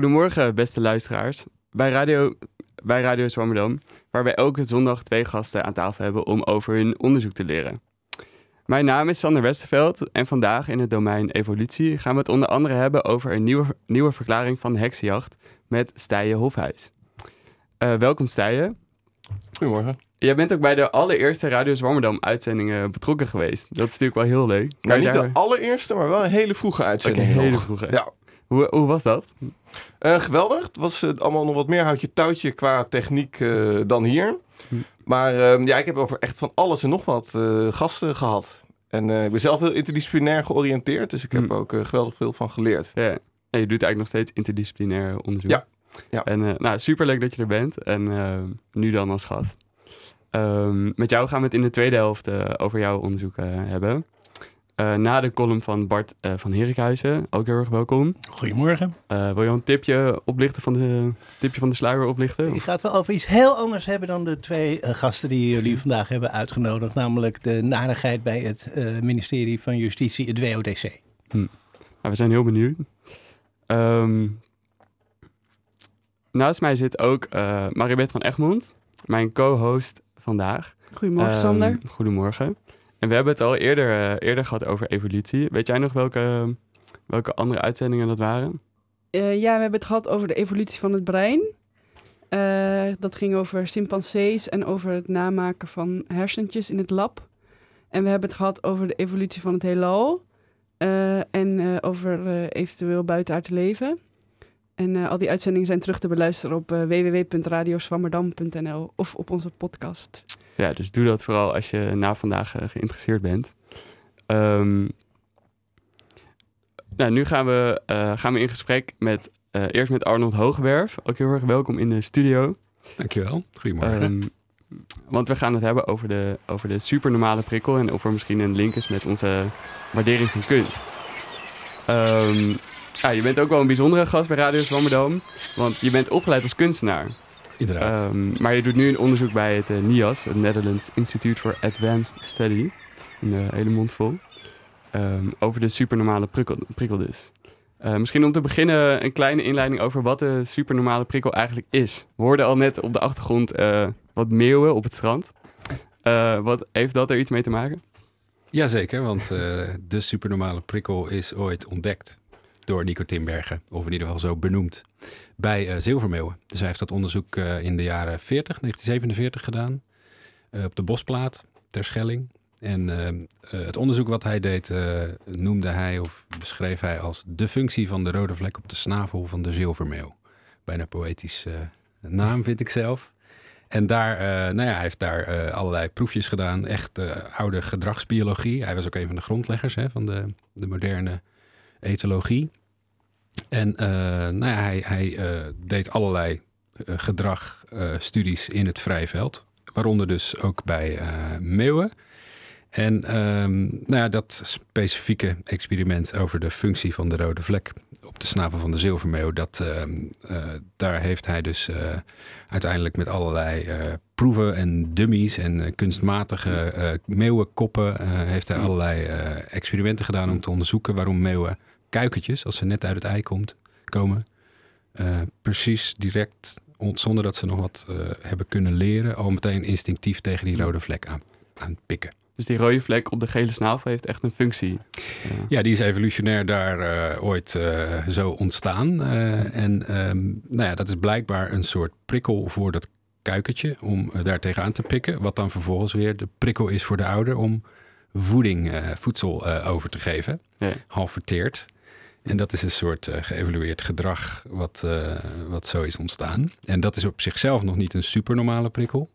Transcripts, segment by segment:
Goedemorgen, beste luisteraars. Bij Radio, bij Radio Zwammerdam, waar wij elke zondag twee gasten aan tafel hebben om over hun onderzoek te leren. Mijn naam is Sander Westerveld en vandaag in het domein evolutie gaan we het onder andere hebben over een nieuwe, nieuwe verklaring van heksenjacht met Stijen Hofhuis. Uh, welkom Stijen. Goedemorgen. Jij bent ook bij de allereerste Radio Zwammerdam uitzendingen betrokken geweest. Dat is natuurlijk wel heel leuk. Nou, niet de allereerste, maar wel een hele vroege uitzending. Een hele vroege. Ja. Hoe, hoe was dat? Uh, geweldig. Het was uh, allemaal nog wat meer houtje touwtje qua techniek uh, dan hier. Hm. Maar ehm, ja, ik heb over echt van alles en nog wat gasten gehad. En ik ben zelf heel interdisciplinair georiënteerd, dus ik heb hm. ook geweldig veel van geleerd. Ja. En je doet eigenlijk nog steeds interdisciplinair onderzoek. Ja. ja. En nou, superleuk dat je er bent. En nu dan als gast. Um, met jou gaan we het in de tweede helft over jouw onderzoek hebben. Uh, na de column van Bart van Herikhuizen, ook heel erg welkom. Goedemorgen. wil je een tipje oplichten van de, tipje van de sluier oplichten? Ik ga het wel over iets heel anders hebben dan de twee gasten die jullie vandaag hebben uitgenodigd. Namelijk de narigheid bij het ministerie van Justitie, het WODC. Hm. Nou, we zijn heel benieuwd. Um, naast mij zit ook Maribeth van Egmond, mijn co-host vandaag. Goedemorgen, um, Sander. Goedemorgen. En we hebben het al eerder, uh, eerder gehad over evolutie. Weet jij nog welke, welke andere uitzendingen dat waren? Uh, ja, we hebben het gehad over de evolutie van het brein. Uh, dat ging over chimpansees en over het namaken van hersentjes in het lab. En we hebben het gehad over de evolutie van het heelal. en over eventueel buitenaards leven. En uh, al die uitzendingen zijn terug te beluisteren op uh, www.radioswammerdam.nl of op onze podcast. Ja, dus doe dat vooral als je na vandaag uh, geïnteresseerd bent. Um, nou, nu gaan we, gaan we in gesprek met eerst met Arnold Hogewerf. Ook heel erg welkom in de studio. Dankjewel. Goedemorgen. Um, want we gaan het hebben over de, over de supernormale prikkel en of er misschien een link is met onze waardering van kunst. Um, ja, je bent ook wel een bijzondere gast bij Radio Zwammerdam, want je bent opgeleid als kunstenaar. Inderdaad. Um, maar je doet nu een onderzoek bij het uh, NIAS, het Netherlands Institute for Advanced Study. Een uh, hele mond vol. Um, over de supernormale prikkel, prikkel dus. Uh, misschien om te beginnen een kleine inleiding over wat de supernormale prikkel eigenlijk is. We hoorden al net op de achtergrond wat meeuwen op het strand. wat, heeft dat er iets mee te maken? Jazeker, want de supernormale prikkel is ooit ontdekt door Nico Timbergen, of in ieder geval zo benoemd, bij uh, zilvermeeuwen. Dus hij heeft dat onderzoek uh, in de jaren 40, 1947 gedaan, uh, op de Bosplaat, ter Schelling. En het onderzoek wat hij deed, noemde hij of beschreef hij als de functie van de rode vlek op de snavel van de zilvermeeuw. Bijna poëtisch naam, vind ik zelf. En daar, nou ja, hij heeft daar allerlei proefjes gedaan, echt oude gedragsbiologie. Hij was ook een van de grondleggers hè, van de, de moderne etologie. En uh, nou ja, hij, hij uh, deed allerlei uh, gedragstudies in het vrije veld. Waaronder dus ook bij meeuwen. En um, nou ja, dat specifieke experiment over de functie van de rode vlek op de snavel van de zilvermeeuw, dat, uh, daar heeft hij dus uh, uiteindelijk met allerlei proeven en dummies en kunstmatige meeuwenkoppen, heeft hij allerlei experimenten gedaan om te onderzoeken waarom meeuwen kuikentjes, als ze net uit het ei komt, komen, uh, precies direct, zonder dat ze nog wat uh, hebben kunnen leren, al meteen instinctief tegen die rode vlek aan, aan pikken. Dus die rode vlek op de gele snavel heeft echt een functie. Ja, ja die is evolutionair daar uh, ooit zo ontstaan. en um, nou ja, dat is blijkbaar een soort prikkel voor dat kuikentje om daar tegenaan te pikken. Wat dan vervolgens weer de prikkel is voor de ouder om voeding, voedsel over te geven. Ja. Half verteerd. En dat is een soort uh, geëvalueerd gedrag wat, uh, wat zo is ontstaan. En dat is op zichzelf nog niet een supernormale prikkel.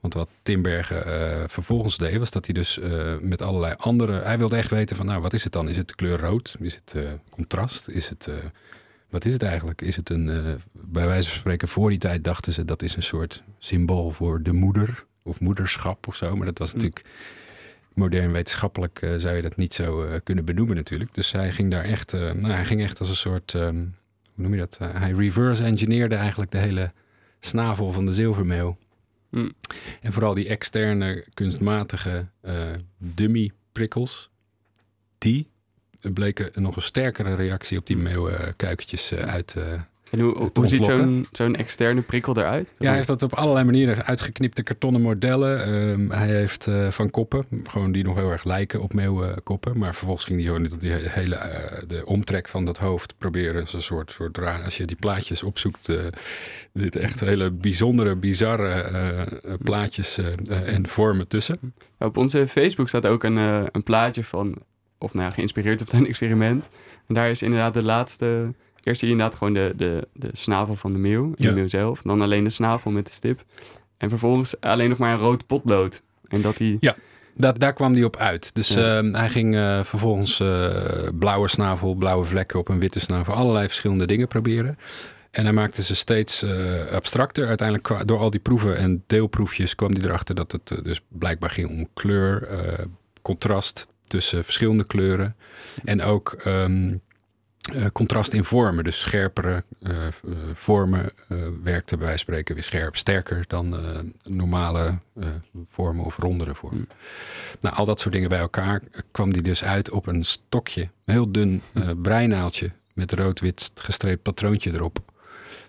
Want wat Timbergen uh, vervolgens deed, was dat hij dus met allerlei andere... Hij wilde echt weten van, nou, wat is het dan? Is het de kleur rood? Is het contrast? Is het... wat is het eigenlijk? Is het een... bij wijze van spreken, voor die tijd dachten ze... dat is een soort symbool voor de moeder of moederschap of zo. Maar dat was mm. Modern wetenschappelijk uh, zou je dat niet zo uh, kunnen benoemen natuurlijk. Dus hij ging daar echt, uh, nou, hij ging echt als een soort, um, hoe noem je dat? hij reverse engineerde eigenlijk de hele snavel van de zilvermeeuw. Mm. En vooral die externe kunstmatige dummy prikkels, die bleek er nog een sterkere reactie op die meeuwenkuikentjes eh, uit. En hoe, ziet zo'n zo'n externe prikkel eruit? ja, hij heeft dat op allerlei manieren uitgeknipte kartonnen modellen. Ehm, hij heeft eh, van koppen, gewoon die nog heel erg lijken op meeuwenkoppen. Maar vervolgens ging hij gewoon die hele eh, de omtrek van dat hoofd proberen. Zo'n soort, soort raar. Als je die plaatjes opzoekt, er zitten echt hele bijzondere, bizarre plaatjes en vormen tussen. Op onze Facebook staat ook een, een plaatje van, of nou ja, geïnspireerd op een experiment. En daar is inderdaad de laatste, eerst zie je inderdaad gewoon de, de, de snavel van de meeuw, Ja. de meeuw zelf. Dan alleen de snavel met de stip. En vervolgens alleen nog maar een rood potlood. En dat die, Dat, daar kwam hij op uit. Dus Ja. ehm, hij ging eh, vervolgens eh, blauwe snavel, blauwe vlekken op een witte snavel, allerlei verschillende dingen proberen. En hij maakte ze steeds eh, abstracter. Uiteindelijk door al die proeven en deelproefjes kwam hij erachter dat het dus blijkbaar ging om kleur, contrast tussen verschillende kleuren. En ook ehm, eh, contrast in vormen. Dus scherpere eh, eh, vormen werkten bij wijze van spreken weer scherp, sterker dan normale vormen of rondere vormen. Hmm. Nou, al dat soort dingen bij elkaar kwam die dus uit op een stokje. Een heel dun eh breinaaltje met rood-wit gestreept patroontje erop.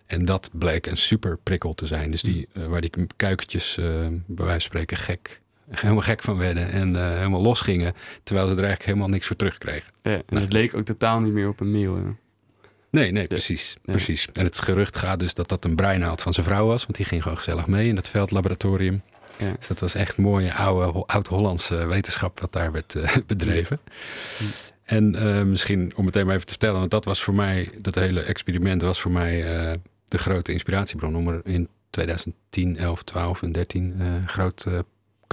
En dat bleek een super prikkel te zijn. Dus die, eh, waar die kuikentjes bij wijze van spreken gek, helemaal gek van werden en eh, helemaal losgingen. Terwijl ze er eigenlijk helemaal niks voor terugkregen. ja, en Nou. het leek ook totaal niet meer op een hè. Nee, nee, precies. Ja. precies. En het gerucht gaat dus dat dat een breinaald van zijn vrouw was. Want die ging gewoon gezellig mee in dat veldlaboratorium. Ja. Dus dat was echt mooie oude, ho- oud-Hollandse wetenschap wat daar werd eh, bedreven. Ja. En eh, misschien om het even te vertellen, want dat was voor mij, dat hele experiment was voor mij de grote inspiratiebron om er in 2010, 11, 12 en 13 eh, een groot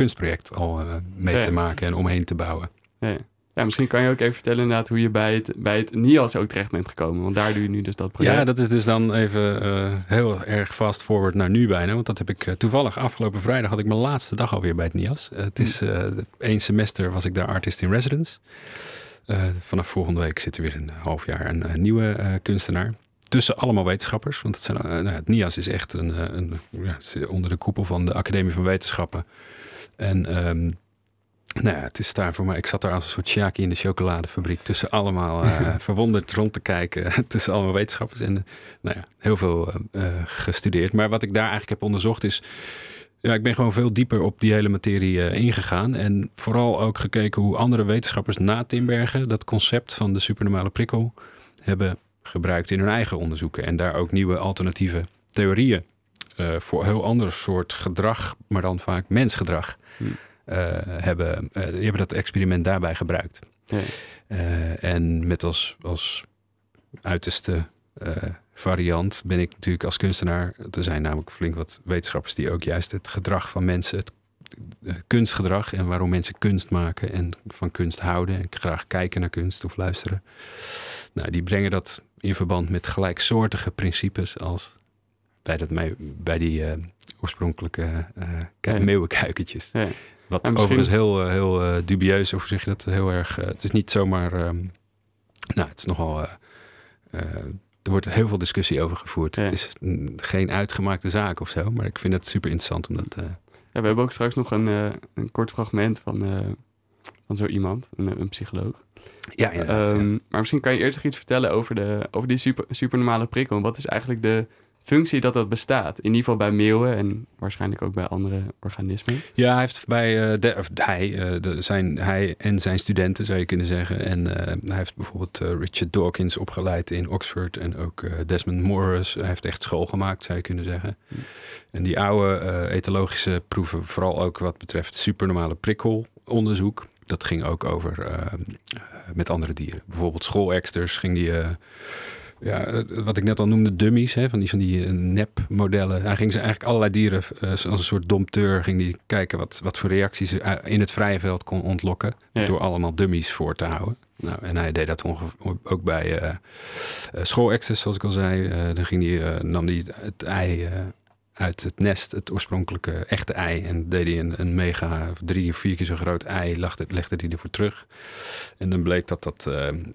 kunstproject al eh, mee Ja. te maken en omheen te bouwen. Ja. ja, misschien kan je ook even vertellen inderdaad hoe je bij het, bij het NIAS ook terecht bent gekomen. Want daar doe je nu dus dat project. Ja, dat is dus dan even eh, heel erg fast forward naar nu bijna. Want dat heb ik eh, toevallig afgelopen vrijdag had ik mijn laatste dag alweer bij het NIAS. Het is eh één semester was ik daar artist in residence. Vanaf volgende week zit er weer een half jaar een, eh, nieuwe kunstenaar. Tussen allemaal wetenschappers. Want het, zijn, nou, het NIAS is echt een, een, ja, onder de koepel van de Academie van Wetenschappen. En ehm, nou ja, het is daar voor mij. Ik zat daar als een soort Sjaki in de chocoladefabriek. Tussen allemaal eh, verwonderd rond te kijken. tussen allemaal wetenschappers. En nou ja, heel veel eh, eh, gestudeerd. Maar wat ik daar eigenlijk heb onderzocht is. Ja, ik ben gewoon veel dieper op die hele materie ingegaan. En vooral ook gekeken hoe andere wetenschappers na Timbergen dat concept van de supernormale prikkel hebben gebruikt in hun eigen onderzoeken. En daar ook nieuwe alternatieve theorieën voor heel ander soort gedrag, maar dan vaak mensgedrag, Hmm. hebben. eh, die hebben dat experiment daarbij gebruikt. Ja. Eh, en met als, als uiterste variant ben ik natuurlijk als kunstenaar. Er zijn namelijk flink wat wetenschappers die ook juist het gedrag van mensen, het kunstgedrag en waarom mensen kunst maken en van kunst houden en graag kijken naar kunst of luisteren. Nou, die brengen dat in verband met gelijksoortige principes als bij, dat bij die eh, oorspronkelijke Ja. meeuwenkuikentjes. Ja. Wat misschien- overigens heel, heel dubieus, of hoe zeg je dat, heel erg... het is niet zomaar... ehm, nou, het is nogal... er wordt heel veel discussie over gevoerd. Ja. Het is geen uitgemaakte zaak of zo, maar ik vind het super interessant omdat... eh, Ja, we hebben ook straks nog een, een kort fragment van, van zo iemand, een, een psycholoog. ja, ja. Ehm, Maar misschien kan je eerst nog iets vertellen over, de, over die super, supernormale prikkel. Wat is eigenlijk de functie dat dat bestaat? In ieder geval bij meeuwen en waarschijnlijk ook bij andere organismen. Ja, hij heeft bij eh, de, of hij, eh, de, zijn, hij en zijn studenten zou je kunnen zeggen. En eh, hij heeft bijvoorbeeld Richard Dawkins opgeleid in Oxford en ook Desmond Morris. Hij heeft echt school gemaakt, zou je kunnen zeggen. Hm. En die oude etologische proeven, vooral ook wat betreft supernormale prikkelonderzoek. Dat ging ook over met andere dieren. Bijvoorbeeld schooleksters ging die. Ja, wat ik net al noemde, dummies, hè, van die, van die eh, nep-modellen. Hij ging ze eigenlijk allerlei dieren eh, als een soort dompteur ging die kijken wat, wat voor reacties ze eh, in het vrije veld kon ontlokken. Ja. Door allemaal dummies voor te houden. Nou, en hij deed dat ook bij eh, schoolexters, zoals ik al zei. Dan ging eh, nam hij het ei uit het nest, het oorspronkelijke echte ei. En deed hij een, een mega drie of vier keer zo groot ei, legde, legde hij ervoor terug. En dan bleek dat dat een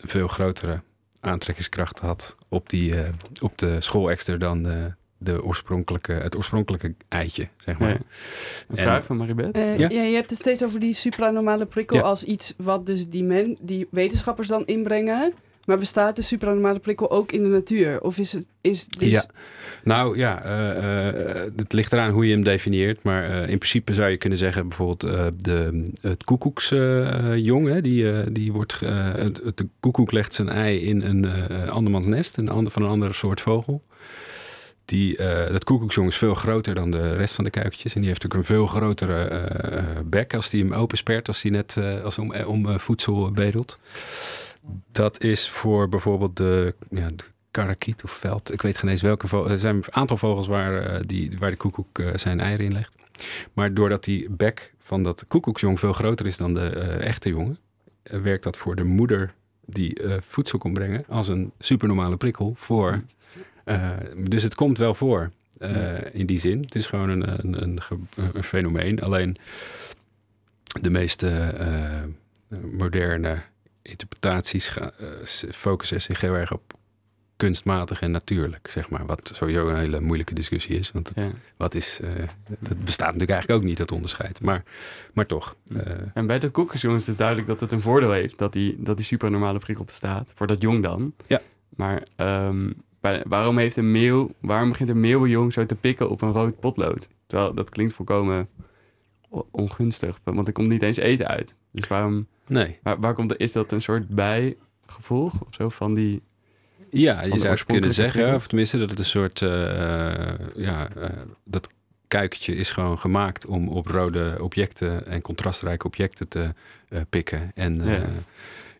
veel grotere aantrekkingskracht had op, die, eh, op de schoolexter dan, eh, de oorspronkelijke, het oorspronkelijke eitje, zeg maar. Ja. Een En- vraag van Maribeth? Eh, Ja. ja. je hebt het steeds over die supranormale prikkel Ja. als iets wat dus die, men, die wetenschappers dan inbrengen. Maar bestaat de supranormale prikkel ook in de natuur? Of is het... Is dus, Ja, nou ja, eh, eh, het ligt eraan hoe je hem definieert. Maar eh, in principe zou je kunnen zeggen, bijvoorbeeld de, het koekoeksjong, die, die wordt, het, het- de koekoek legt zijn ei in een andermans nest, een ander, van een andere soort vogel. Die, dat koekoeksjong is veel groter dan de rest van de kuikentjes. En die heeft ook een veel grotere bek als die hem openspert, als hij net als om, om voedsel bedelt. Dat is voor bijvoorbeeld de, ja, de karakiet of veld. Ik weet geen eens welke vogel. Er zijn een aantal vogels waar, eh, die, waar de koekoek eh, zijn eieren in legt. Maar doordat die bek van dat koekoeksjong veel groter is dan de eh, echte jongen, werkt dat voor de moeder die voedsel kon brengen als een supernormale prikkel voor. dus het komt wel voor in die zin. Het is gewoon een, een, een, fenomeen. Alleen de meeste moderne interpretaties eh, s- focussen zich heel erg op kunstmatig en natuurlijk, zeg maar. Wat sowieso een hele moeilijke discussie is. Want het, Ja. wat is, eh, het bestaat natuurlijk eigenlijk ook niet, dat onderscheid. Maar, maar toch. Eh, En bij dat koekoeksjong is dus duidelijk dat het een voordeel heeft dat die, dat die supernormale prikkel bestaat. Voor dat jong dan. Ja. Maar ehm, bij- waarom, heeft een meeuw, waarom begint een meeuwenjong zo te pikken op een rood potlood? Terwijl dat klinkt volkomen ongunstig, want er komt niet eens eten uit. Dus waarom, nee. waar, waar komt, is dat een soort bijgevolg of zo van die... Ja, je zou kunnen zeggen, of tenminste dat het een soort, eh, ja, eh, dat kuikentje is gewoon gemaakt om op rode objecten en contrastrijke objecten te eh, pikken. En Ja.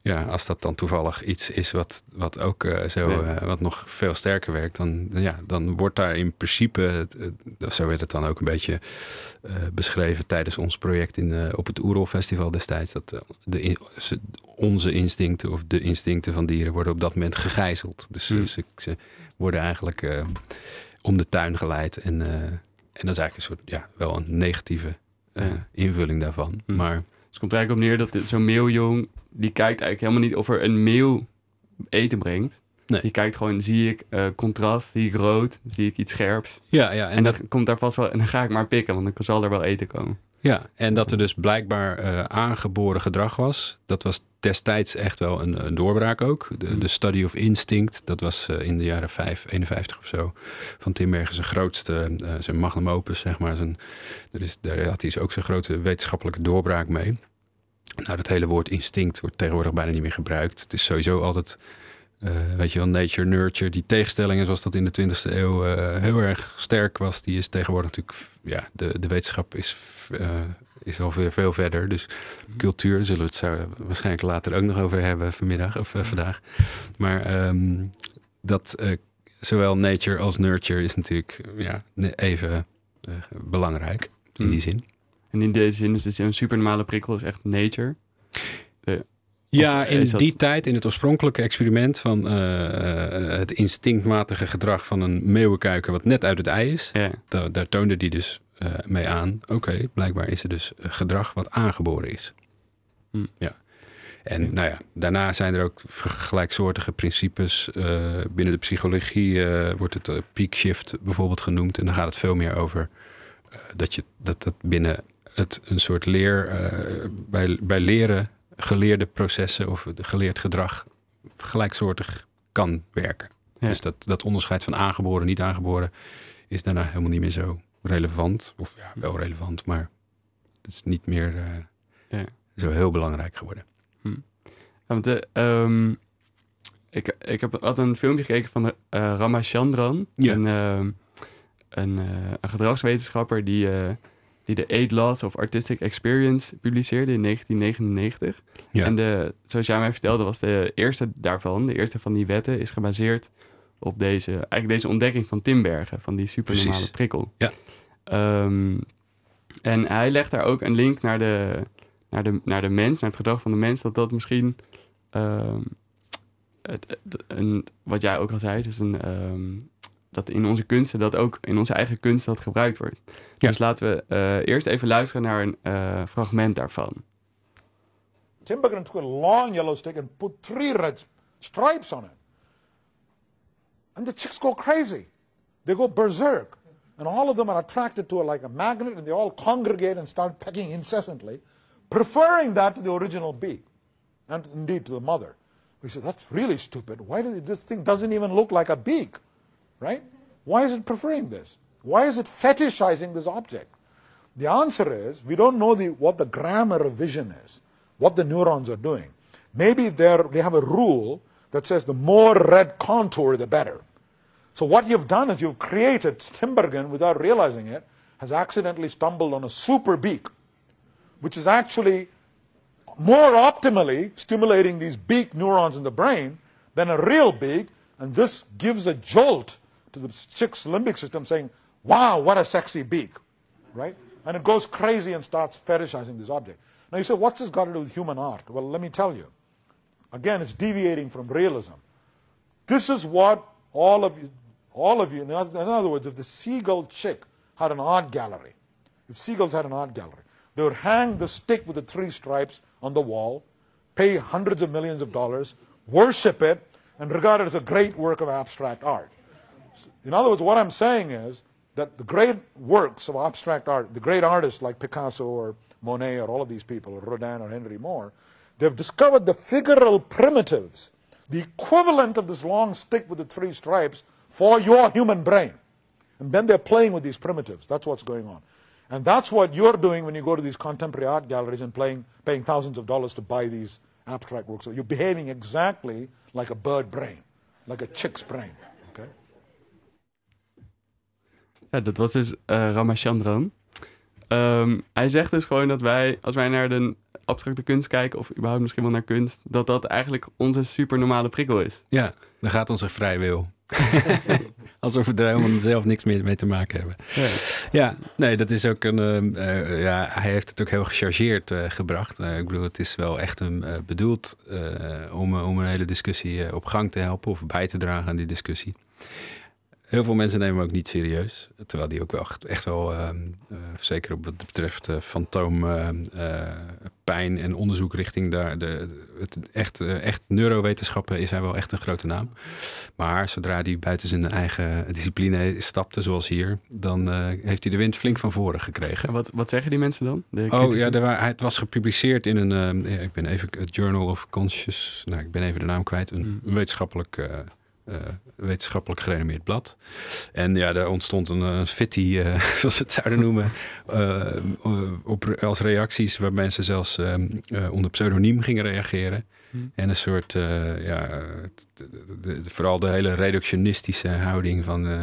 Ja, als dat dan toevallig iets is wat, wat ook eh, zo, Ja. eh, wat nog veel sterker werkt, dan, ja, dan wordt daar in principe, het, het- zo werd het dan ook een beetje eh, beschreven tijdens ons project in, op het Oerol Festival destijds, dat de, in- onze instincten of de instincten van dieren worden op dat moment gegijzeld. Dus Hmm. ze, ze worden eigenlijk om de tuin geleid. En, en dat is eigenlijk een soort, ja, wel een negatieve invulling daarvan. Hmm. Maar Dus het komt er eigenlijk op neer dat dit- zo'n meeuwjong, die kijkt eigenlijk helemaal niet of er een meeuw eten brengt. Nee. Die kijkt gewoon, zie ik eh, contrast, zie ik rood, zie ik iets scherps. ja, ja, En, en, dat, dan komt daar vast wel, en dan ga ik maar pikken, want dan zal er wel eten komen. ja, en dat er dus blijkbaar eh, aangeboren gedrag was. Dat was destijds echt wel een, een doorbraak ook. De, de Study of Instinct, dat was eh, in de jaren 5, 51 of zo. Van Tim Bergen zijn grootste, zijn magnum opus, zeg maar. Zijn, er is, daar had hij dus ook zijn grote wetenschappelijke doorbraak mee. Nou, dat hele woord instinct wordt tegenwoordig bijna niet meer gebruikt. Het is sowieso altijd, eh, weet je wel, nature, nurture. Die tegenstellingen zoals dat in de 20e eeuw eh, heel erg sterk was, die is tegenwoordig natuurlijk, ja, de, de wetenschap is, eh, is alweer veel verder. Dus cultuur, daar zullen we het zo waarschijnlijk later ook nog over hebben vanmiddag of vandaag. Maar ehm, dat zowel nature als nurture is natuurlijk ja, even belangrijk in die zin. En in deze zin is dus een supernormale prikkel is echt nature. Ja, Of in dat- die tijd, in het oorspronkelijke experiment van eh, eh, het instinctmatige gedrag van een meeuwenkuiker wat net uit het ei is, Ja. daar, daar toonde die dus eh, mee aan. Oké, blijkbaar is er dus eh, gedrag wat aangeboren is. Hm. Ja. En Ja. nou ja, daarna zijn er ook gelijksoortige principes. eh, binnen de psychologie eh, wordt het eh, peak shift bijvoorbeeld genoemd. En dan gaat het veel meer over eh, dat je dat, dat binnen het een soort leer, eh, bij, bij leren geleerde processen of geleerd gedrag gelijksoortig kan werken. Ja. Dus dat, dat onderscheid van aangeboren, niet aangeboren is daarna helemaal niet meer zo relevant. Of ja, wel relevant, maar het is niet meer eh, Ja. zo heel belangrijk geworden. Ja, want de, ehm, ik, ik heb had een filmpje gekeken van eh Ramachandran. Ja. Een, ehm, een, eh, een gedragswetenschapper die, eh, die de Eight Laws of Artistic Experience publiceerde in 1999. Ja. En de, zoals jij mij vertelde, was de eerste daarvan, de eerste van die wetten, is gebaseerd op deze, eigenlijk deze ontdekking van Timbergen, van die supernormale Precies. prikkel. Ja. Ehm, en hij legt daar ook een link naar de, naar, de, naar de mens, naar het gedrag van de mens, dat dat misschien, ehm, het, het- een, wat jij ook al zei, dus een, ehm, dat in onze kunsten, dat ook in onze eigen kunst dat gebruikt wordt. Ja. Dus laten we eh, eerst even luisteren naar een eh, fragment daarvan. Timbergen took a long yellow stick and put three red stripes on it. And the chicks go crazy. they go berserk. And all of them are attracted to it like a magnet, and they all congregate and start pecking incessantly, preferring that to the original beak, and indeed to the mother. We said, that's really stupid. Why did it, this thing doesn't even look like a beak, right? Why is it preferring this? Why is it fetishizing this object? The answer is we don't know the, what the grammar of vision is, what the neurons are doing. Maybe they're, have a rule that says the more red contour, the better. So what you've done is you've created Timbergen without realizing it, has accidentally stumbled on a super beak, which is actually more optimally stimulating these beak neurons in the brain than a real beak, and this gives a jolt to the chick's limbic system saying, wow, what a sexy beak, right? And it goes crazy and starts fetishizing this object. Now you say, what's this got to do with human art? Well, let me tell you. Again, it's deviating from realism. This is what all of you, all of you, in other, words, if the seagull chick had an art gallery, if seagulls had an art gallery, they would hang the stick with the three stripes on the wall, pay hundreds of millions of dollars, worship it, and regard it as a great work of abstract art. In other words, what I'm saying is that the great works of abstract art, the great artists like Picasso or Monet or all of these people, or Rodin or Henry Moore, they've discovered the figural primitives, the equivalent of this long stick with the three stripes for your human brain. And then they're playing with these primitives. That's what's going on. And that's what you're doing when you go to these contemporary art galleries and playing, paying thousands of dollars to buy these abstract works. So you're behaving exactly like a bird brain, like a chick's brain. Ja, dat was dus eh, Ramachandran. Ehm, hij zegt dus gewoon dat wij, als wij naar de abstracte kunst kijken, of überhaupt misschien wel naar kunst, dat dat eigenlijk onze supernormale prikkel is. Ja, dan gaat onze vrij wil. Alsof we er helemaal zelf niks meer mee te maken hebben. Ja. Ja, nee, dat is ook een. eh, eh, ja, hij heeft het ook heel gechargeerd eh, gebracht. Ik bedoel, het is wel echt een, bedoeld om, om een hele discussie op gang te helpen of bij te dragen aan die discussie. Heel veel mensen nemen hem ook niet serieus. Terwijl die ook wel echt, echt wel, ehm, eh, zeker op wat betreft uh, fantoompijn en onderzoek richting daar, de, het echt, eh, echt neurowetenschappen is hij wel echt een grote naam. Maar zodra hij buiten zijn eigen discipline stapte, zoals hier, dan eh, heeft hij de wind flink van voren gekregen. En wat, wat zeggen die mensen dan? De Oh ja, er het was gepubliceerd in een, ehm, ik ben even, het Journal of Conscious, nou ik ben even de naam kwijt, een, een wetenschappelijk, eh, eh, wetenschappelijk gerenommeerd blad. En ja, daar ontstond een, een fitty, eh, zoals ze het zouden noemen, eh, eh, op, als reacties waar mensen zelfs eh, onder pseudoniem gingen reageren. Hmm. En een soort, eh, ja, vooral de hele reductionistische houding van eh,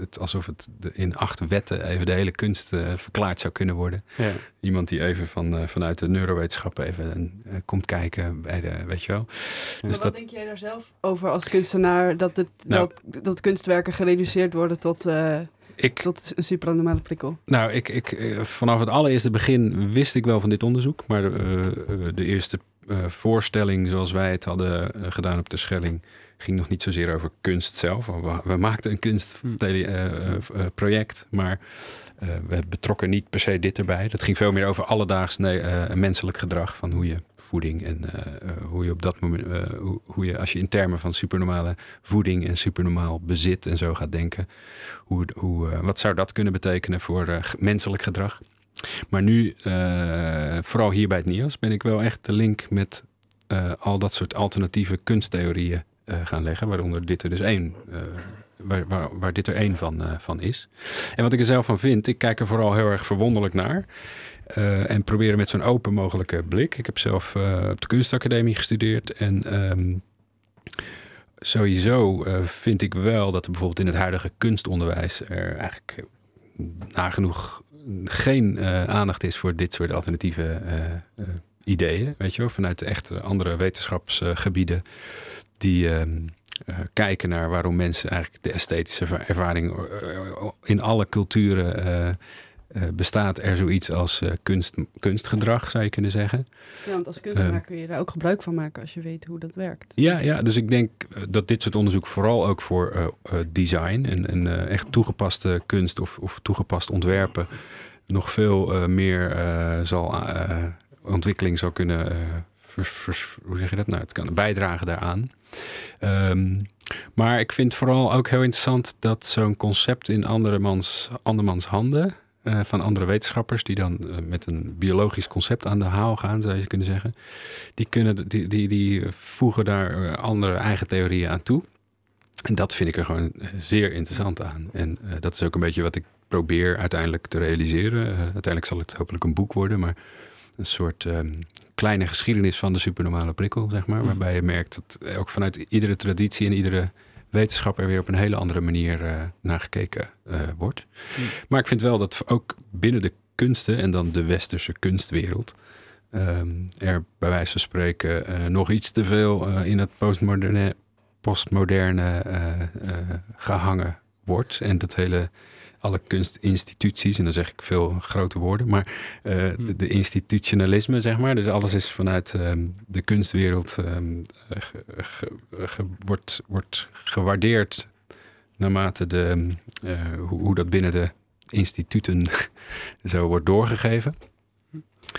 het, alsof het de- in acht wetten even de hele kunst eh, verklaard zou kunnen worden. Ja. Iemand die even van, eh, vanuit de neurowetenschappen even eh, komt kijken bij de, weet je wel. Dus wat dat, denk jij daar zelf over als kunstenaar? Dat, het, Nou. dat, dat kunstwerken gereduceerd worden tot, eh, ik, tot een supranormale prikkel? nou, ik, ik, eh, vanaf het allereerste begin wist ik wel van dit onderzoek. Maar eh, de eerste eh, voorstelling zoals wij het hadden gedaan op de Schelling... ging nog niet zozeer over kunst zelf. We, we maakten een kunstproject, maar... eh, we betrokken niet per se dit erbij. Dat ging veel meer over alledaags nee, eh, menselijk gedrag. Van hoe je voeding en eh, hoe je op dat moment, hoe, hoe je als je in termen van supernormale voeding en supernormaal bezit en zo gaat denken. Hoe, hoe, wat zou dat kunnen betekenen voor menselijk gedrag? Maar nu, vooral hier bij het NIOS, ben ik wel echt de link met al dat soort alternatieve kunsttheorieën gaan leggen. Waaronder dit er dus één, waar, waar, dit er één van, eh, van is. En wat ik er zelf van vind, ik kijk er vooral heel erg verwonderlijk naar. eh, en proberen met zo'n open mogelijke blik. Ik heb zelf eh, op de kunstacademie gestudeerd. En ehm, sowieso vind ik wel dat er bijvoorbeeld in het huidige kunstonderwijs er eigenlijk nagenoeg geen aandacht is voor dit soort alternatieve ideeën. Weet je wel, vanuit echt andere wetenschapsgebieden die ehm, eh, kijken naar waarom mensen eigenlijk de esthetische erva- ervaring eh, in alle culturen eh, bestaat er zoiets als kunst, kunstgedrag, zou je kunnen zeggen. Ja, want als kunstenaar kun je daar ook gebruik van maken als je weet hoe dat werkt. Ja, ja, dus ik denk dat dit soort onderzoek vooral ook voor design en, en echt toegepaste kunst of, of toegepast ontwerpen nog veel meer zal, ontwikkeling zal kunnen vers- hoe zeg je dat nou? Het kan bijdragen daaraan. Ehm, maar ik vind vooral ook heel interessant dat zo'n concept in andermans, andermans handen, eh, van andere wetenschappers, die dan eh, met een biologisch concept aan de haal gaan, zou je kunnen zeggen, die, kunnen, die, die, die voegen daar eh, andere eigen theorieën aan toe. En dat vind ik er gewoon zeer interessant aan. En dat is ook een beetje wat ik probeer uiteindelijk te realiseren. Uiteindelijk zal het hopelijk een boek worden, maar een soort ehm, kleine geschiedenis van de supernormale prikkel, zeg maar. Waarbij je merkt dat ook vanuit iedere traditie en iedere wetenschap er weer op een hele andere manier eh, naar gekeken eh, wordt. Maar ik vind wel dat ook binnen de kunsten en dan de westerse kunstwereld ehm, er bij wijze van spreken eh, nog iets te veel in het postmoderne, postmoderne eh, eh, gehangen wordt. En dat hele, alle kunstinstituties, en dan zeg ik veel grote woorden, maar eh, Hmm. de institutionalisme, zeg maar. Dus alles is vanuit ehm, de kunstwereld ehm, eh, ge- ge- ge- wordt, wordt gewaardeerd naarmate de, eh, hoe, hoe dat binnen de instituten zo wordt doorgegeven.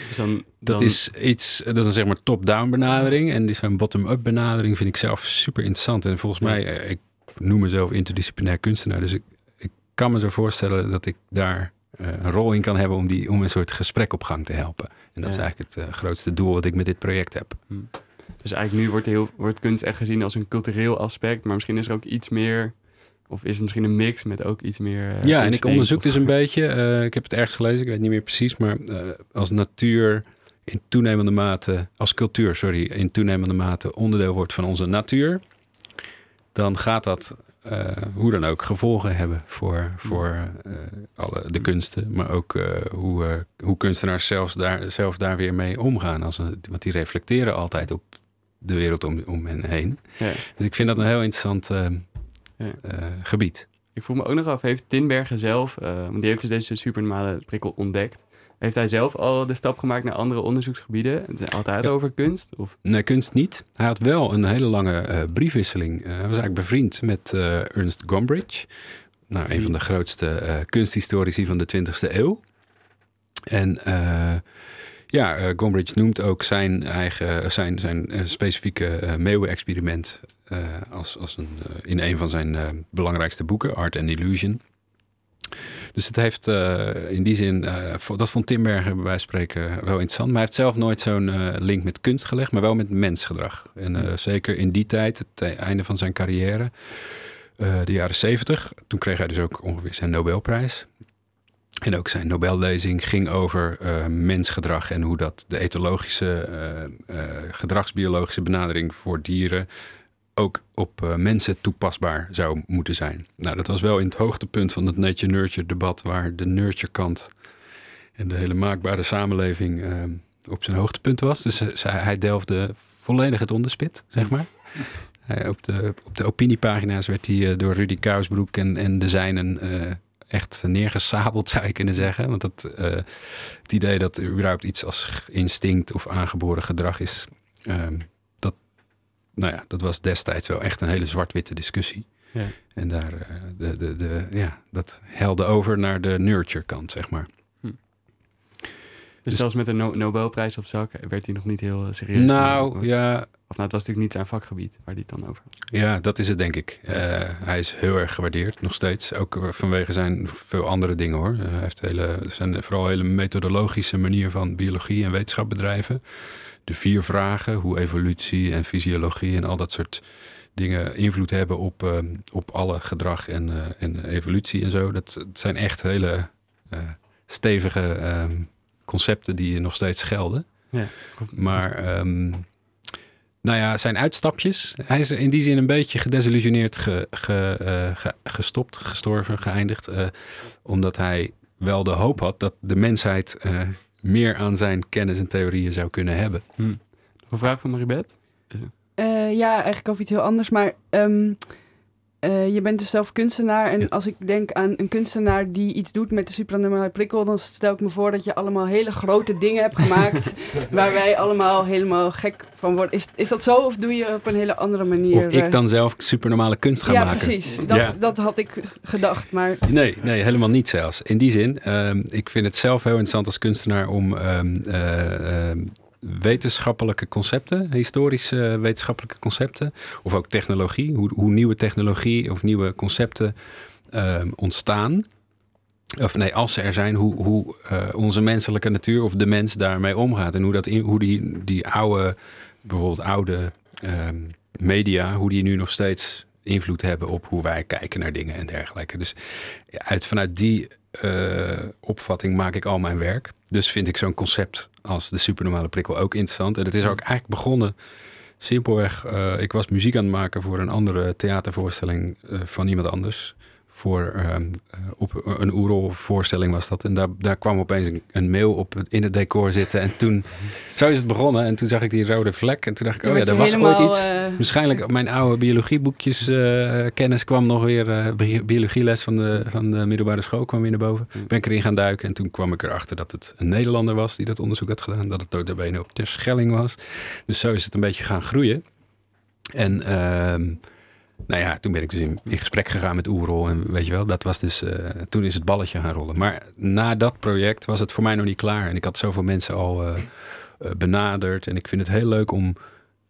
Dus dan, Dat is iets, dat is een zeg maar top-down benadering. En die zo'n bottom-up benadering vind ik zelf super interessant. En volgens Ja. mij, ik noem mezelf interdisciplinair kunstenaar. Dus ik kan me zo voorstellen dat ik daar eh, een rol in kan hebben om, die, om een soort gesprek op gang te helpen. En dat is eigenlijk het eh, grootste doel wat ik met dit project heb. Dus eigenlijk nu wordt, heel, wordt kunst echt gezien als een cultureel aspect, maar misschien is er ook iets meer, of is het misschien een mix met ook iets meer. eh, ja, en ik onderzoek of- dus een beetje. ik heb het ergens gelezen, ik weet niet meer precies, maar als natuur in toenemende mate, als cultuur, sorry, in toenemende mate onderdeel wordt van onze natuur, dan gaat dat eh, hoe dan ook gevolgen hebben voor, voor eh, alle de kunsten, maar ook eh, hoe, hoe kunstenaars zelfs daar, zelf daar weer mee omgaan. Als een, want die reflecteren altijd op de wereld om, om hen heen. Ja. Dus ik vind dat een heel interessant Ja. gebied. Ik vroeg me ook nog af, heeft Tinbergen zelf, want die heeft dus deze supernormale prikkel ontdekt, heeft hij zelf al de stap gemaakt naar andere onderzoeksgebieden? Het is altijd Ja. over kunst? Of? Nee, kunst niet. Hij had wel een hele lange eh, briefwisseling. Eh, hij was eigenlijk bevriend met eh, Ernst Gombrich. Nou, een van de grootste kunsthistorici van de 20e eeuw. En ja, Gombrich noemt ook zijn eigen, zijn, zijn specifieke meeuwenexperiment als, als een, in een van zijn belangrijkste boeken, Art and Illusion. Dus het heeft eh, in die zin, eh, dat vond Timbergen bij wijze van spreken wel interessant. Maar hij heeft zelf nooit zo'n eh, link met kunst gelegd, maar wel met mensgedrag. En zeker in die tijd, het einde van zijn carrière, de jaren zeventig, toen kreeg hij dus ook ongeveer zijn Nobelprijs. En ook zijn Nobellezing ging over mensgedrag en hoe dat de etologische, gedragsbiologische benadering voor dieren ook op eh, mensen toepasbaar zou moeten zijn. Nou, dat was wel in het hoogtepunt van het nature-nurture debat, waar de nurture kant en de hele maakbare samenleving eh, op zijn hoogtepunt was. Dus eh, hij delfde volledig het onderspit, zeg maar. Hij, op, de, op de opiniepagina's werd hij door Rudy Kousbroek en, en de zijnen echt neergesabeld, zou je kunnen zeggen. Want dat, het idee dat er überhaupt iets als instinct of aangeboren gedrag is, ehm, nou ja, dat was destijds wel echt een hele zwart-witte discussie. Ja. En daar, eh, de, de, de, ja, dat helde over naar de nurture kant, zeg maar. Dus, Dus- zelfs met een No- Nobelprijs op zak werd hij nog niet heel eh, serieus. Nou, ja, Of nou, het was natuurlijk niet zijn vakgebied waar hij het dan over had. Ja, dat is het denk ik. Eh, hij is heel erg gewaardeerd, nog steeds. Ook eh, vanwege zijn veel andere dingen hoor. Eh, hij heeft hele, zijn vooral hele methodologische manier van biologie en wetenschap bedrijven. De vier vragen, hoe evolutie en fysiologie en al dat soort dingen invloed hebben op, eh, op alle gedrag en, eh, en evolutie en zo. Dat, dat zijn echt hele eh, stevige eh, concepten die nog steeds gelden. Ja. Maar ehm, nou ja, zijn uitstapjes. Hij is in die zin een beetje gedesillusioneerd ge, ge, eh, ge- gestopt, gestorven, geëindigd. omdat hij wel de hoop had dat de mensheid meer aan zijn kennis en theorieën zou kunnen hebben. Nog een vraag van Maribeth? Eh, ja, eigenlijk over iets heel anders. Maar ehm, eh, je bent dus zelf kunstenaar. En Ja. als ik denk aan een kunstenaar die iets doet met de supranormale prikkel... dan stel ik me voor dat je allemaal hele grote dingen hebt gemaakt... waar wij allemaal helemaal gek van worden. Is, is dat zo of doe je op een hele andere manier? Of ik eh, dan zelf supernormale kunst ga ja, maken. precies. Dat, Ja. dat had ik gedacht. Maar Nee, nee, helemaal niet zelfs. In die zin, ehm, ik vind het zelf heel interessant als kunstenaar om ehm, eh, ehm, wetenschappelijke concepten, historische wetenschappelijke concepten, of ook technologie, hoe, hoe nieuwe technologie of nieuwe concepten ehm, ontstaan. Of nee, als ze er zijn, hoe, hoe eh, onze menselijke natuur of de mens daarmee omgaat. En hoe, dat in, hoe die, die oude, bijvoorbeeld oude ehm, media, hoe die nu nog steeds invloed hebben op hoe wij kijken naar dingen en dergelijke. Dus uit, vanuit die eh, opvatting maak ik al mijn werk. Dus vind ik zo'n concept als de supernormale prikkel ook interessant. En het is ook eigenlijk begonnen simpelweg. eh, ik was muziek aan het maken voor een andere theatervoorstelling eh, van iemand anders. Voor ehm, eh, op een Oerol-voorstelling was dat. En daar, daar kwam opeens een, een mail op in het decor zitten. En toen, zo is het begonnen. En toen zag ik die rode vlek. En toen dacht ik, Toen oh ja, er was ooit iets. eh, Waarschijnlijk mijn oude biologieboekjes eh, kennis kwam nog weer. eh, bi- biologieles van de, van de middelbare school kwam weer naar boven. Ben ik erin gaan duiken. En toen kwam ik erachter dat het een Nederlander was die dat onderzoek had gedaan. Dat het notabene op Terschelling was. Dus zo is het een beetje gaan groeien. En ehm, nou ja, toen ben ik dus in, in gesprek gegaan met Oerol. En weet je wel, dat was dus, eh, toen is het balletje gaan rollen. Maar na dat project was het voor mij nog niet klaar. En ik had zoveel mensen al eh, eh, benaderd. En ik vind het heel leuk om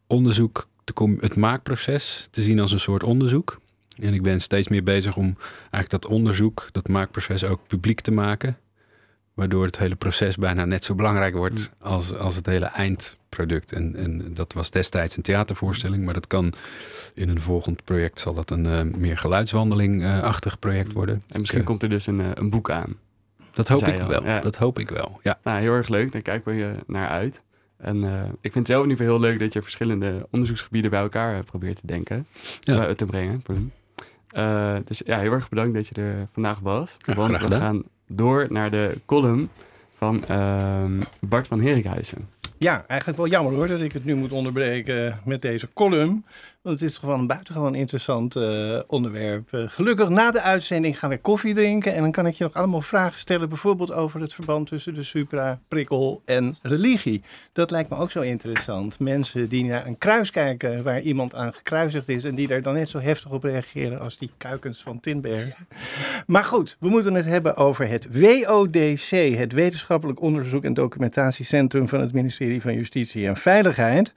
onderzoek, te het maakproces te zien als een soort onderzoek. En ik ben steeds meer bezig om eigenlijk dat onderzoek, dat maakproces ook publiek te maken. Waardoor het hele proces bijna net zo belangrijk wordt als, als het hele eindproduct. En, en dat was destijds een theatervoorstelling, maar dat kan in een volgend project zal dat een eh, meer geluidswandeling-achtig project worden. En misschien Ik, eh, komt er dus een, eh, een boek aan. dat hoop ik al, wel. ja. Dat hoop ik wel. Ja. Nou, heel erg leuk. Daar kijken we eh, naar uit. En eh, ik vind het zelf in ieder geval heel leuk dat je verschillende onderzoeksgebieden bij elkaar eh, probeert te denken. Ja. eh, te brengen. Eh, dus ja, heel erg bedankt dat je er vandaag was. Ja, want we gaan door naar de column van ehm, Bart van Herikhuizen. Ja, eigenlijk wel jammer hoor dat ik het nu moet onderbreken met deze column. Want het is toch wel een buitengewoon interessant eh, onderwerp. Eh, gelukkig na de uitzending gaan we koffie drinken. En dan kan ik je nog allemaal vragen stellen. Bijvoorbeeld over het verband tussen de supra-prikkel en religie. Dat lijkt me ook zo interessant. Mensen die naar een kruis kijken waar iemand aan gekruisigd is. En die daar dan net zo heftig op reageren als die kuikens van Tinberg. Maar goed, we moeten het hebben over het WODC. Het Wetenschappelijk Onderzoek en Documentatiecentrum van het ministerie van Justitie en Veiligheid.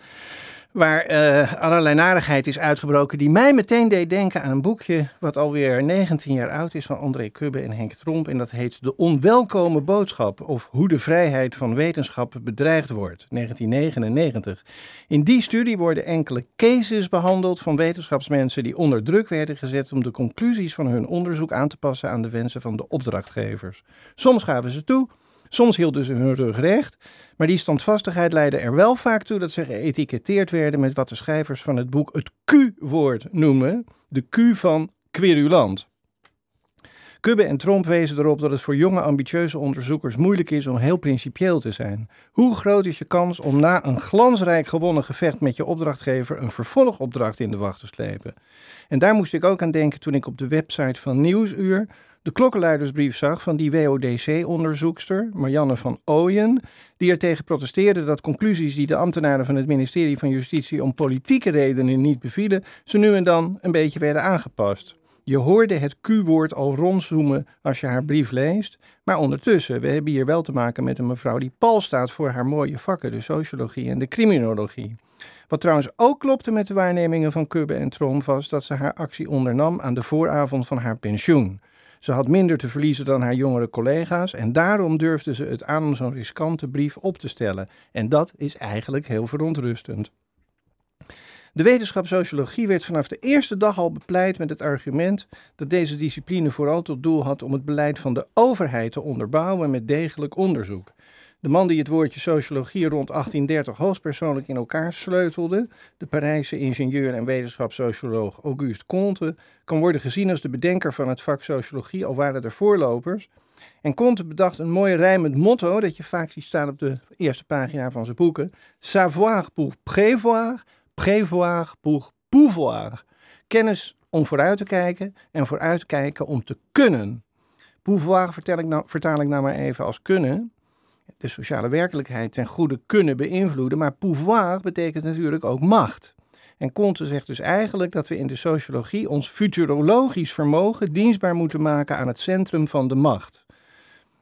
Waar eh, allerlei narigheid is uitgebroken die mij meteen deed denken aan een boekje wat alweer 19 jaar oud is van André Kubbe en Henk Tromp. En dat heet De Onwelkome Boodschap of Hoe de Vrijheid van Wetenschap bedreigd wordt, 1999. In die studie worden enkele cases behandeld van wetenschapsmensen die onder druk werden gezet om de conclusies van hun onderzoek aan te passen aan de wensen van de opdrachtgevers. Soms gaven ze toe, soms hielden ze hun rug recht, maar die standvastigheid leidde er wel vaak toe dat ze geëtiketteerd werden met wat de schrijvers van het boek het Q-woord noemen, de Q van querulant. Kubbe en Tromp wezen erop dat het voor jonge ambitieuze onderzoekers moeilijk is om heel principieel te zijn. Hoe groot is je kans om na een glansrijk gewonnen gevecht met je opdrachtgever een vervolgopdracht in de wacht te slepen? En daar moest ik ook aan denken toen ik op de website van Nieuwsuur de klokkenluidersbrief zag van die WODC-onderzoekster, Marianne van Ooyen, die er tegen protesteerde dat conclusies die de ambtenaren van het ministerie van Justitie om politieke redenen niet bevielen, ze nu en dan een beetje werden aangepast. Je hoorde het Q-woord al rondzoomen als je haar brief leest. Maar ondertussen, we hebben hier wel te maken met een mevrouw die pal staat voor haar mooie vakken, de sociologie en de criminologie. Wat trouwens ook klopte met de waarnemingen van Kubbe en Trom was dat ze haar actie ondernam aan de vooravond van haar pensioen. Ze had minder te verliezen dan haar jongere collega's en daarom durfde ze het aan om zo'n riskante brief op te stellen. En dat is eigenlijk heel verontrustend. De wetenschap sociologie werd vanaf de eerste dag al bepleit met het argument dat deze discipline vooral tot doel had om het beleid van de overheid te onderbouwen met degelijk onderzoek. De man die het woordje sociologie rond 1830 hoogstpersoonlijk in elkaar sleutelde, de Parijse ingenieur en wetenschapssocioloog Auguste Comte, kan worden gezien als de bedenker van het vak sociologie, al waren er voorlopers. En Comte bedacht een mooi rijmend motto dat je vaak ziet staan op de eerste pagina van zijn boeken. Savoir pour prévoir, prévoir pour pouvoir. Kennis om vooruit te kijken en vooruitkijken om te kunnen. Pouvoir nou, vertaal ik nou maar even als kunnen. De sociale werkelijkheid ten goede kunnen beïnvloeden, maar pouvoir betekent natuurlijk ook macht. En Comte zegt dus eigenlijk dat we in de sociologie ons futurologisch vermogen dienstbaar moeten maken aan het centrum van de macht.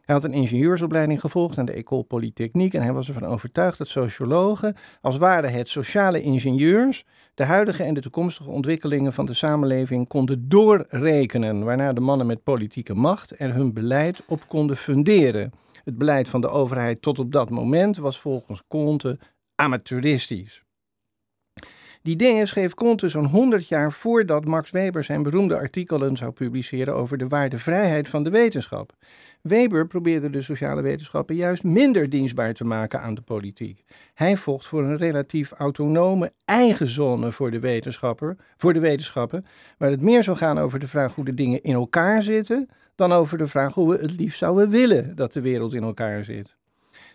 Hij had een ingenieursopleiding gevolgd aan de École Polytechnique en hij was ervan overtuigd dat sociologen, als waren het sociale ingenieurs, de huidige en de toekomstige ontwikkelingen van de samenleving konden doorrekenen, waarna de mannen met politieke macht er hun beleid op konden funderen. Het beleid van de overheid tot op dat moment was volgens Comte amateuristisch. Die ideeën schreef Comte zo'n 100 jaar voordat Max Weber zijn beroemde artikelen zou publiceren over de waardevrijheid van de wetenschap. Weber probeerde de sociale wetenschappen juist minder dienstbaar te maken aan de politiek. Hij vocht voor een relatief autonome eigen zone voor de, wetenschapper, voor de wetenschappen, waar het meer zou gaan over de vraag hoe de dingen in elkaar zitten, dan over de vraag hoe we het liefst zouden willen dat de wereld in elkaar zit.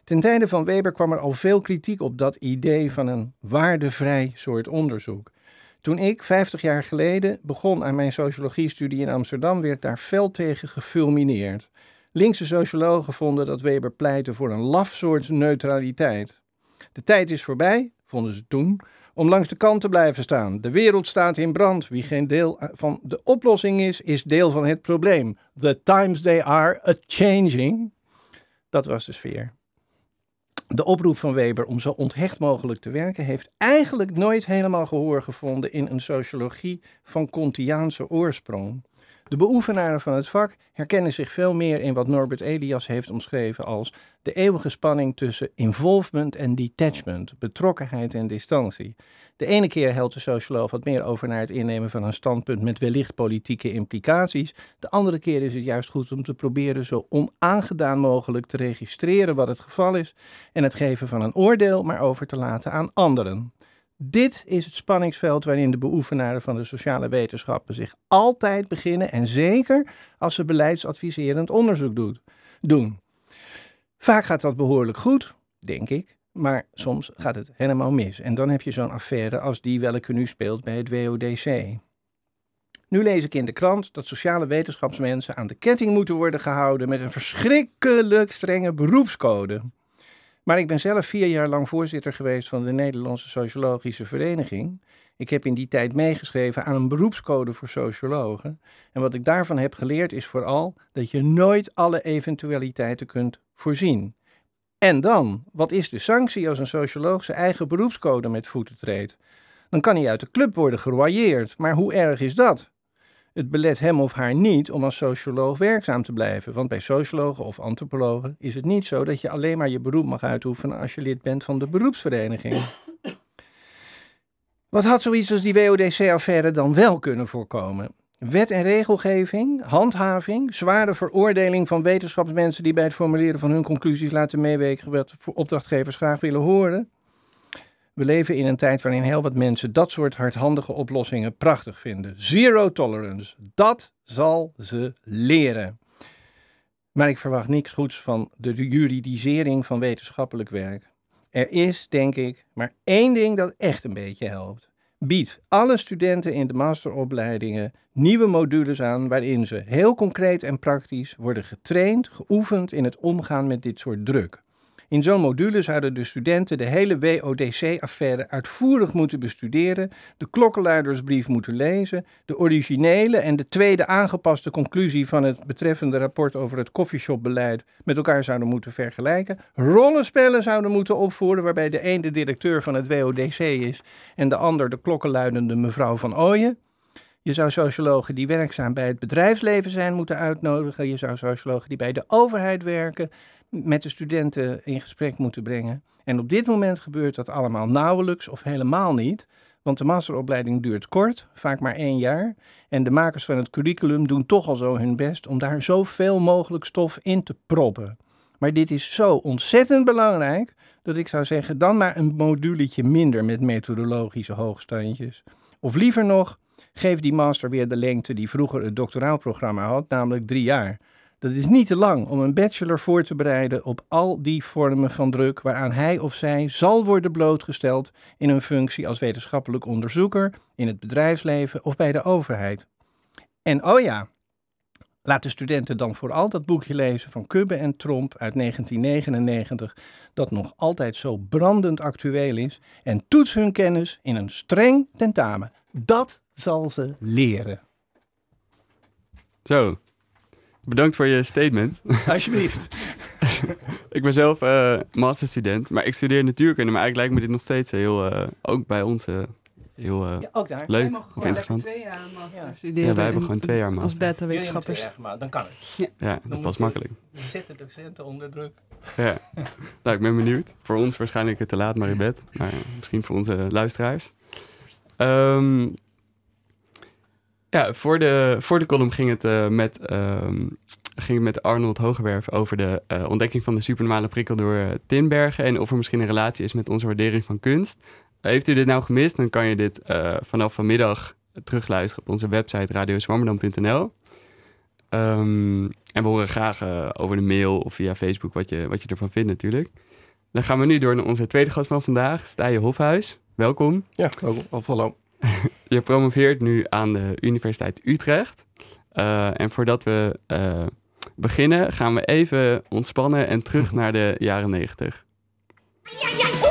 Ten tijde van Weber kwam er al veel kritiek op dat idee van een waardevrij soort onderzoek. Toen ik, 50 jaar geleden, begon aan mijn sociologiestudie in Amsterdam, werd daar fel tegen gefulmineerd. Linkse sociologen vonden dat Weber pleitte voor een laf soort neutraliteit. De tijd is voorbij, vonden ze toen, om langs de kant te blijven staan. De wereld staat in brand. Wie geen deel van de oplossing is, is deel van het probleem. The times they are a-changing. Dat was de sfeer. De oproep van Weber om zo onthecht mogelijk te werken heeft eigenlijk nooit helemaal gehoor gevonden in een sociologie van Kantiaanse oorsprong. De beoefenaren van het vak herkennen zich veel meer in wat Norbert Elias heeft omschreven als de eeuwige spanning tussen involvement en detachment, betrokkenheid en distantie. De ene keer helpt de socioloog wat meer over naar het innemen van een standpunt met wellicht politieke implicaties. De andere keer is het juist goed om te proberen zo onaangedaan mogelijk te registreren wat het geval is en het geven van een oordeel maar over te laten aan anderen. Dit is het spanningsveld waarin de beoefenaren van de sociale wetenschappen zich altijd beginnen en zeker als ze beleidsadviserend onderzoek doen. Vaak gaat dat behoorlijk goed, denk ik, maar soms gaat het helemaal mis. En dan heb je zo'n affaire als die welke nu speelt bij het WODC. Nu lees ik in de krant dat sociale wetenschapsmensen aan de ketting moeten worden gehouden met een verschrikkelijk strenge beroepscode. Maar ik ben zelf vier jaar lang voorzitter geweest van de Nederlandse Sociologische Vereniging. Ik heb in die tijd meegeschreven aan een beroepscode voor sociologen. En wat ik daarvan heb geleerd is vooral dat je nooit alle eventualiteiten kunt voorzien. En dan, wat is de sanctie als een socioloog zijn eigen beroepscode met voeten treedt? Dan kan hij uit de club worden geroyeerd, maar hoe erg is dat? Het belet hem of haar niet om als socioloog werkzaam te blijven, want bij sociologen of antropologen is het niet zo dat je alleen maar je beroep mag uitoefenen als je lid bent van de beroepsvereniging. Wat had zoiets als die WODC-affaire dan wel kunnen voorkomen? Wet en regelgeving, handhaving, zware veroordeling van wetenschapsmensen die bij het formuleren van hun conclusies laten meewegen wat opdrachtgevers graag willen horen. We leven in een tijd waarin heel wat mensen dat soort hardhandige oplossingen prachtig vinden. Zero tolerance, dat zal ze leren. Maar ik verwacht niks goeds van de juridisering van wetenschappelijk werk. Er is, denk ik, maar één ding dat echt een beetje helpt. Bied alle studenten in de masteropleidingen nieuwe modules aan waarin ze heel concreet en praktisch worden getraind, geoefend in het omgaan met dit soort druk. In zo'n module zouden de studenten de hele WODC-affaire uitvoerig moeten bestuderen, de klokkenluidersbrief moeten lezen, de originele en de tweede aangepaste conclusie van het betreffende rapport over het coffeeshopbeleid met elkaar zouden moeten vergelijken, rollenspellen zouden moeten opvoeren waarbij de een de directeur van het WODC is en de ander de klokkenluidende mevrouw van Ooyen. Je zou sociologen die werkzaam bij het bedrijfsleven zijn moeten uitnodigen. Je zou sociologen die bij de overheid werken met de studenten in gesprek moeten brengen. En op dit moment gebeurt dat allemaal nauwelijks of helemaal niet. Want de masteropleiding duurt kort, vaak maar één jaar. En de makers van het curriculum doen toch al zo hun best om daar zoveel mogelijk stof in te proppen. Maar dit is zo ontzettend belangrijk dat ik zou zeggen, dan maar een moduletje minder met methodologische hoogstandjes. Of liever nog, geef die master weer de lengte die vroeger het doctoraalprogramma had, namelijk drie jaar. Dat is niet te lang om een bachelor voor te bereiden op al die vormen van druk waaraan hij of zij zal worden blootgesteld in een functie als wetenschappelijk onderzoeker, in het bedrijfsleven of bij de overheid. En oh ja, laat de studenten dan vooral dat boekje lezen van Kubbe en Tromp uit 1999, dat nog altijd zo brandend actueel is, en toets hun kennis in een streng tentamen. Dat zal ze leren. Zo. Bedankt voor je statement. Alsjeblieft. ik ben zelf eh, masterstudent, maar ik studeer natuurkunde. Maar eigenlijk lijkt me dit nog steeds heel, eh, ook bij ons, eh, heel eh, Ja, ook daar. leuk of interessant. twee jaar master Ja. studeren. Ja, wij hebben en- gewoon twee jaar Als master. beta-wetenschappers. Jaar gemaakt, Dan kan het. Ja, dat was makkelijk. Je zet de docenten onder druk. Ja. nou, ik ben benieuwd. Voor ons waarschijnlijk te laat maar in bed. Maar misschien voor onze luisteraars. Ehm, ja, voor de, voor de column ging het, eh, met, ehm, ging met Arnold Hogewerf over de eh, ontdekking van de supernormale prikkel door eh, Tinbergen. En of er misschien een relatie is met onze waardering van kunst. heeft u dit nou gemist, dan kan je dit vanaf vanmiddag terugluisteren op onze website radioswammerdam.nl. Ehm, en we horen graag over de mail of via Facebook wat je, wat je ervan vindt natuurlijk. Dan gaan we nu door naar onze tweede gast van vandaag, Stije Hofhuis. Welkom. Ja, ook, of hallo. Je promoveert nu aan de Universiteit Utrecht. Eh, en voordat we eh, beginnen, gaan we even ontspannen en terug naar de jaren negentig. Ja, ja,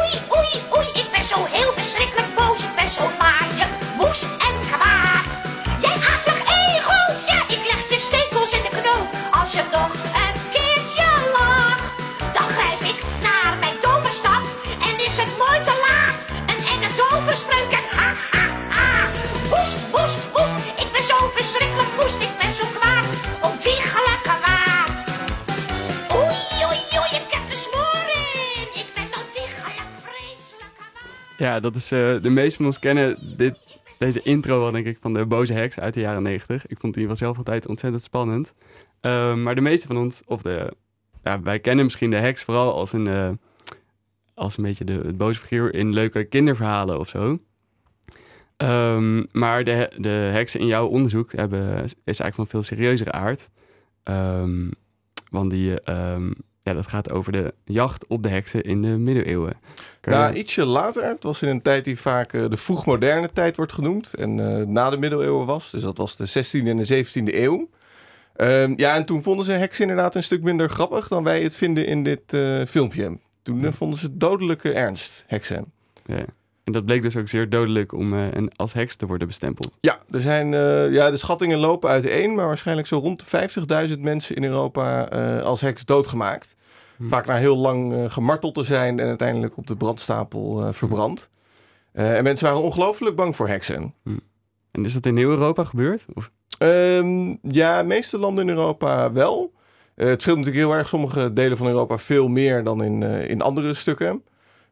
Ja, dat is eh, de meesten van ons kennen dit, deze intro wel, denk ik, van de boze heks uit de jaren negentig. Ik vond die wel zelf altijd ontzettend spannend. Eh, maar de meeste van ons, of de, ja, wij kennen misschien de heks vooral als een, eh, als een beetje de, het boze figuur in leuke kinderverhalen of zo. Ehm, maar de, de heksen in jouw onderzoek hebben, is eigenlijk van veel serieuzere aard. Ehm, want die, ehm, ja, dat gaat over de jacht op de heksen in de middeleeuwen. Kan je- Nou, ietsje later. Het was in een tijd die vaak eh, de vroegmoderne tijd wordt genoemd. En eh, na de middeleeuwen was. Dus dat was de 16e en de 17e eeuw. Ehm, ja, en toen vonden ze heks inderdaad een stuk minder grappig dan wij het vinden in dit eh, filmpje. Toen vonden ze dodelijke ernst, heksen. Ja. En dat bleek dus ook zeer dodelijk om eh, een, als heks te worden bestempeld. Ja, er zijn, eh, ja, de schattingen lopen uiteen, maar waarschijnlijk zo rond de 50.000 mensen in Europa eh, als heks doodgemaakt. Hm. Vaak na heel lang gemarteld te zijn en uiteindelijk op de brandstapel eh, verbrand. En mensen waren ongelooflijk bang voor heksen. En is dat in heel Europa gebeurd? Of? Ehm, ja, de meeste landen in Europa wel. Het scheelt natuurlijk heel erg. Sommige delen van Europa veel meer dan in, in andere stukken.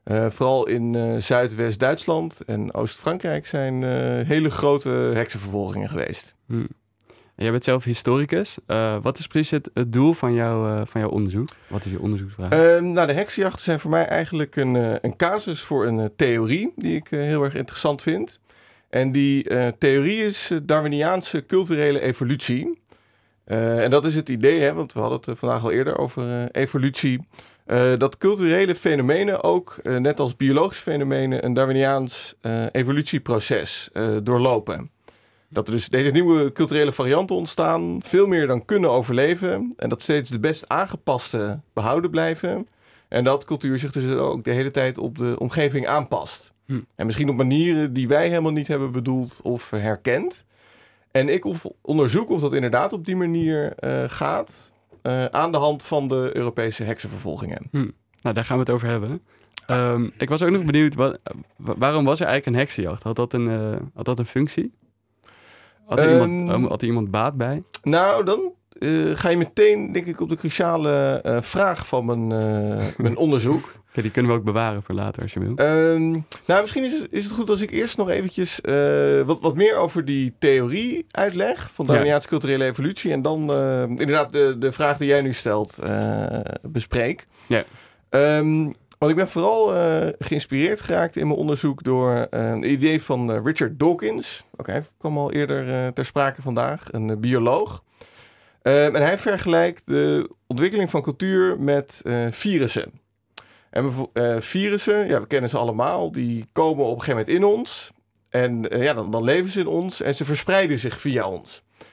Eh, vooral in eh, Zuidwest-Duitsland en Oost-Frankrijk zijn eh, hele grote heksenvervolgingen geweest. Hm. En jij bent zelf historicus. Wat is precies het, het doel van, jouw eh, van jouw onderzoek? Wat is je onderzoeksvraag? Ehm, nou, de heksenjachten zijn voor mij eigenlijk een, een casus voor een theorie die ik heel erg interessant vind. En die theorie is Darwiniaanse culturele evolutie. En dat is het idee, hè, want we hadden het vandaag al eerder over evolutie. Eh, dat culturele fenomenen ook, eh, net als biologische fenomenen, een Darwiniaans eh, evolutieproces doorlopen. Dat er dus deze nieuwe culturele varianten ontstaan, veel meer dan kunnen overleven. En dat steeds de best aangepaste behouden blijven. En dat cultuur zich dus ook de hele tijd op de omgeving aanpast. Hm. En misschien op manieren die wij helemaal niet hebben bedoeld of herkend. En ik onderzoek of dat inderdaad op die manier gaat. Eh, aan de hand van de Europese heksenvervolgingen. Nou, daar gaan we het over hebben. Ehm, ik was ook nog benieuwd, wa- waarom was er eigenlijk een heksenjacht? Had dat een, eh, had dat een functie? Had er, iemand, Ehm, had er iemand baat bij? Nou, dan eh, ga je meteen, denk ik, op de cruciale vraag van mijn, mijn onderzoek. Die kunnen we ook bewaren voor later als je wil. Ehm, nou, misschien is het, is het goed als ik eerst nog eventjes eh, wat, wat meer over die theorie uitleg van Ja. Darwiniaanse culturele evolutie. En dan eh, inderdaad de, de vraag die jij nu stelt eh, bespreek. Ja. Ehm, want ik ben vooral geïnspireerd geraakt in mijn onderzoek door een idee van Richard Dawkins. Oké, hij kwam al eerder ter sprake vandaag, een bioloog. Ehm, en hij vergelijkt de ontwikkeling van cultuur met virussen. En bijvo- eh, virussen, ja, we kennen ze allemaal, die komen op een gegeven moment in ons. En eh, ja, dan, leven ze in ons en ze verspreiden zich via ons. En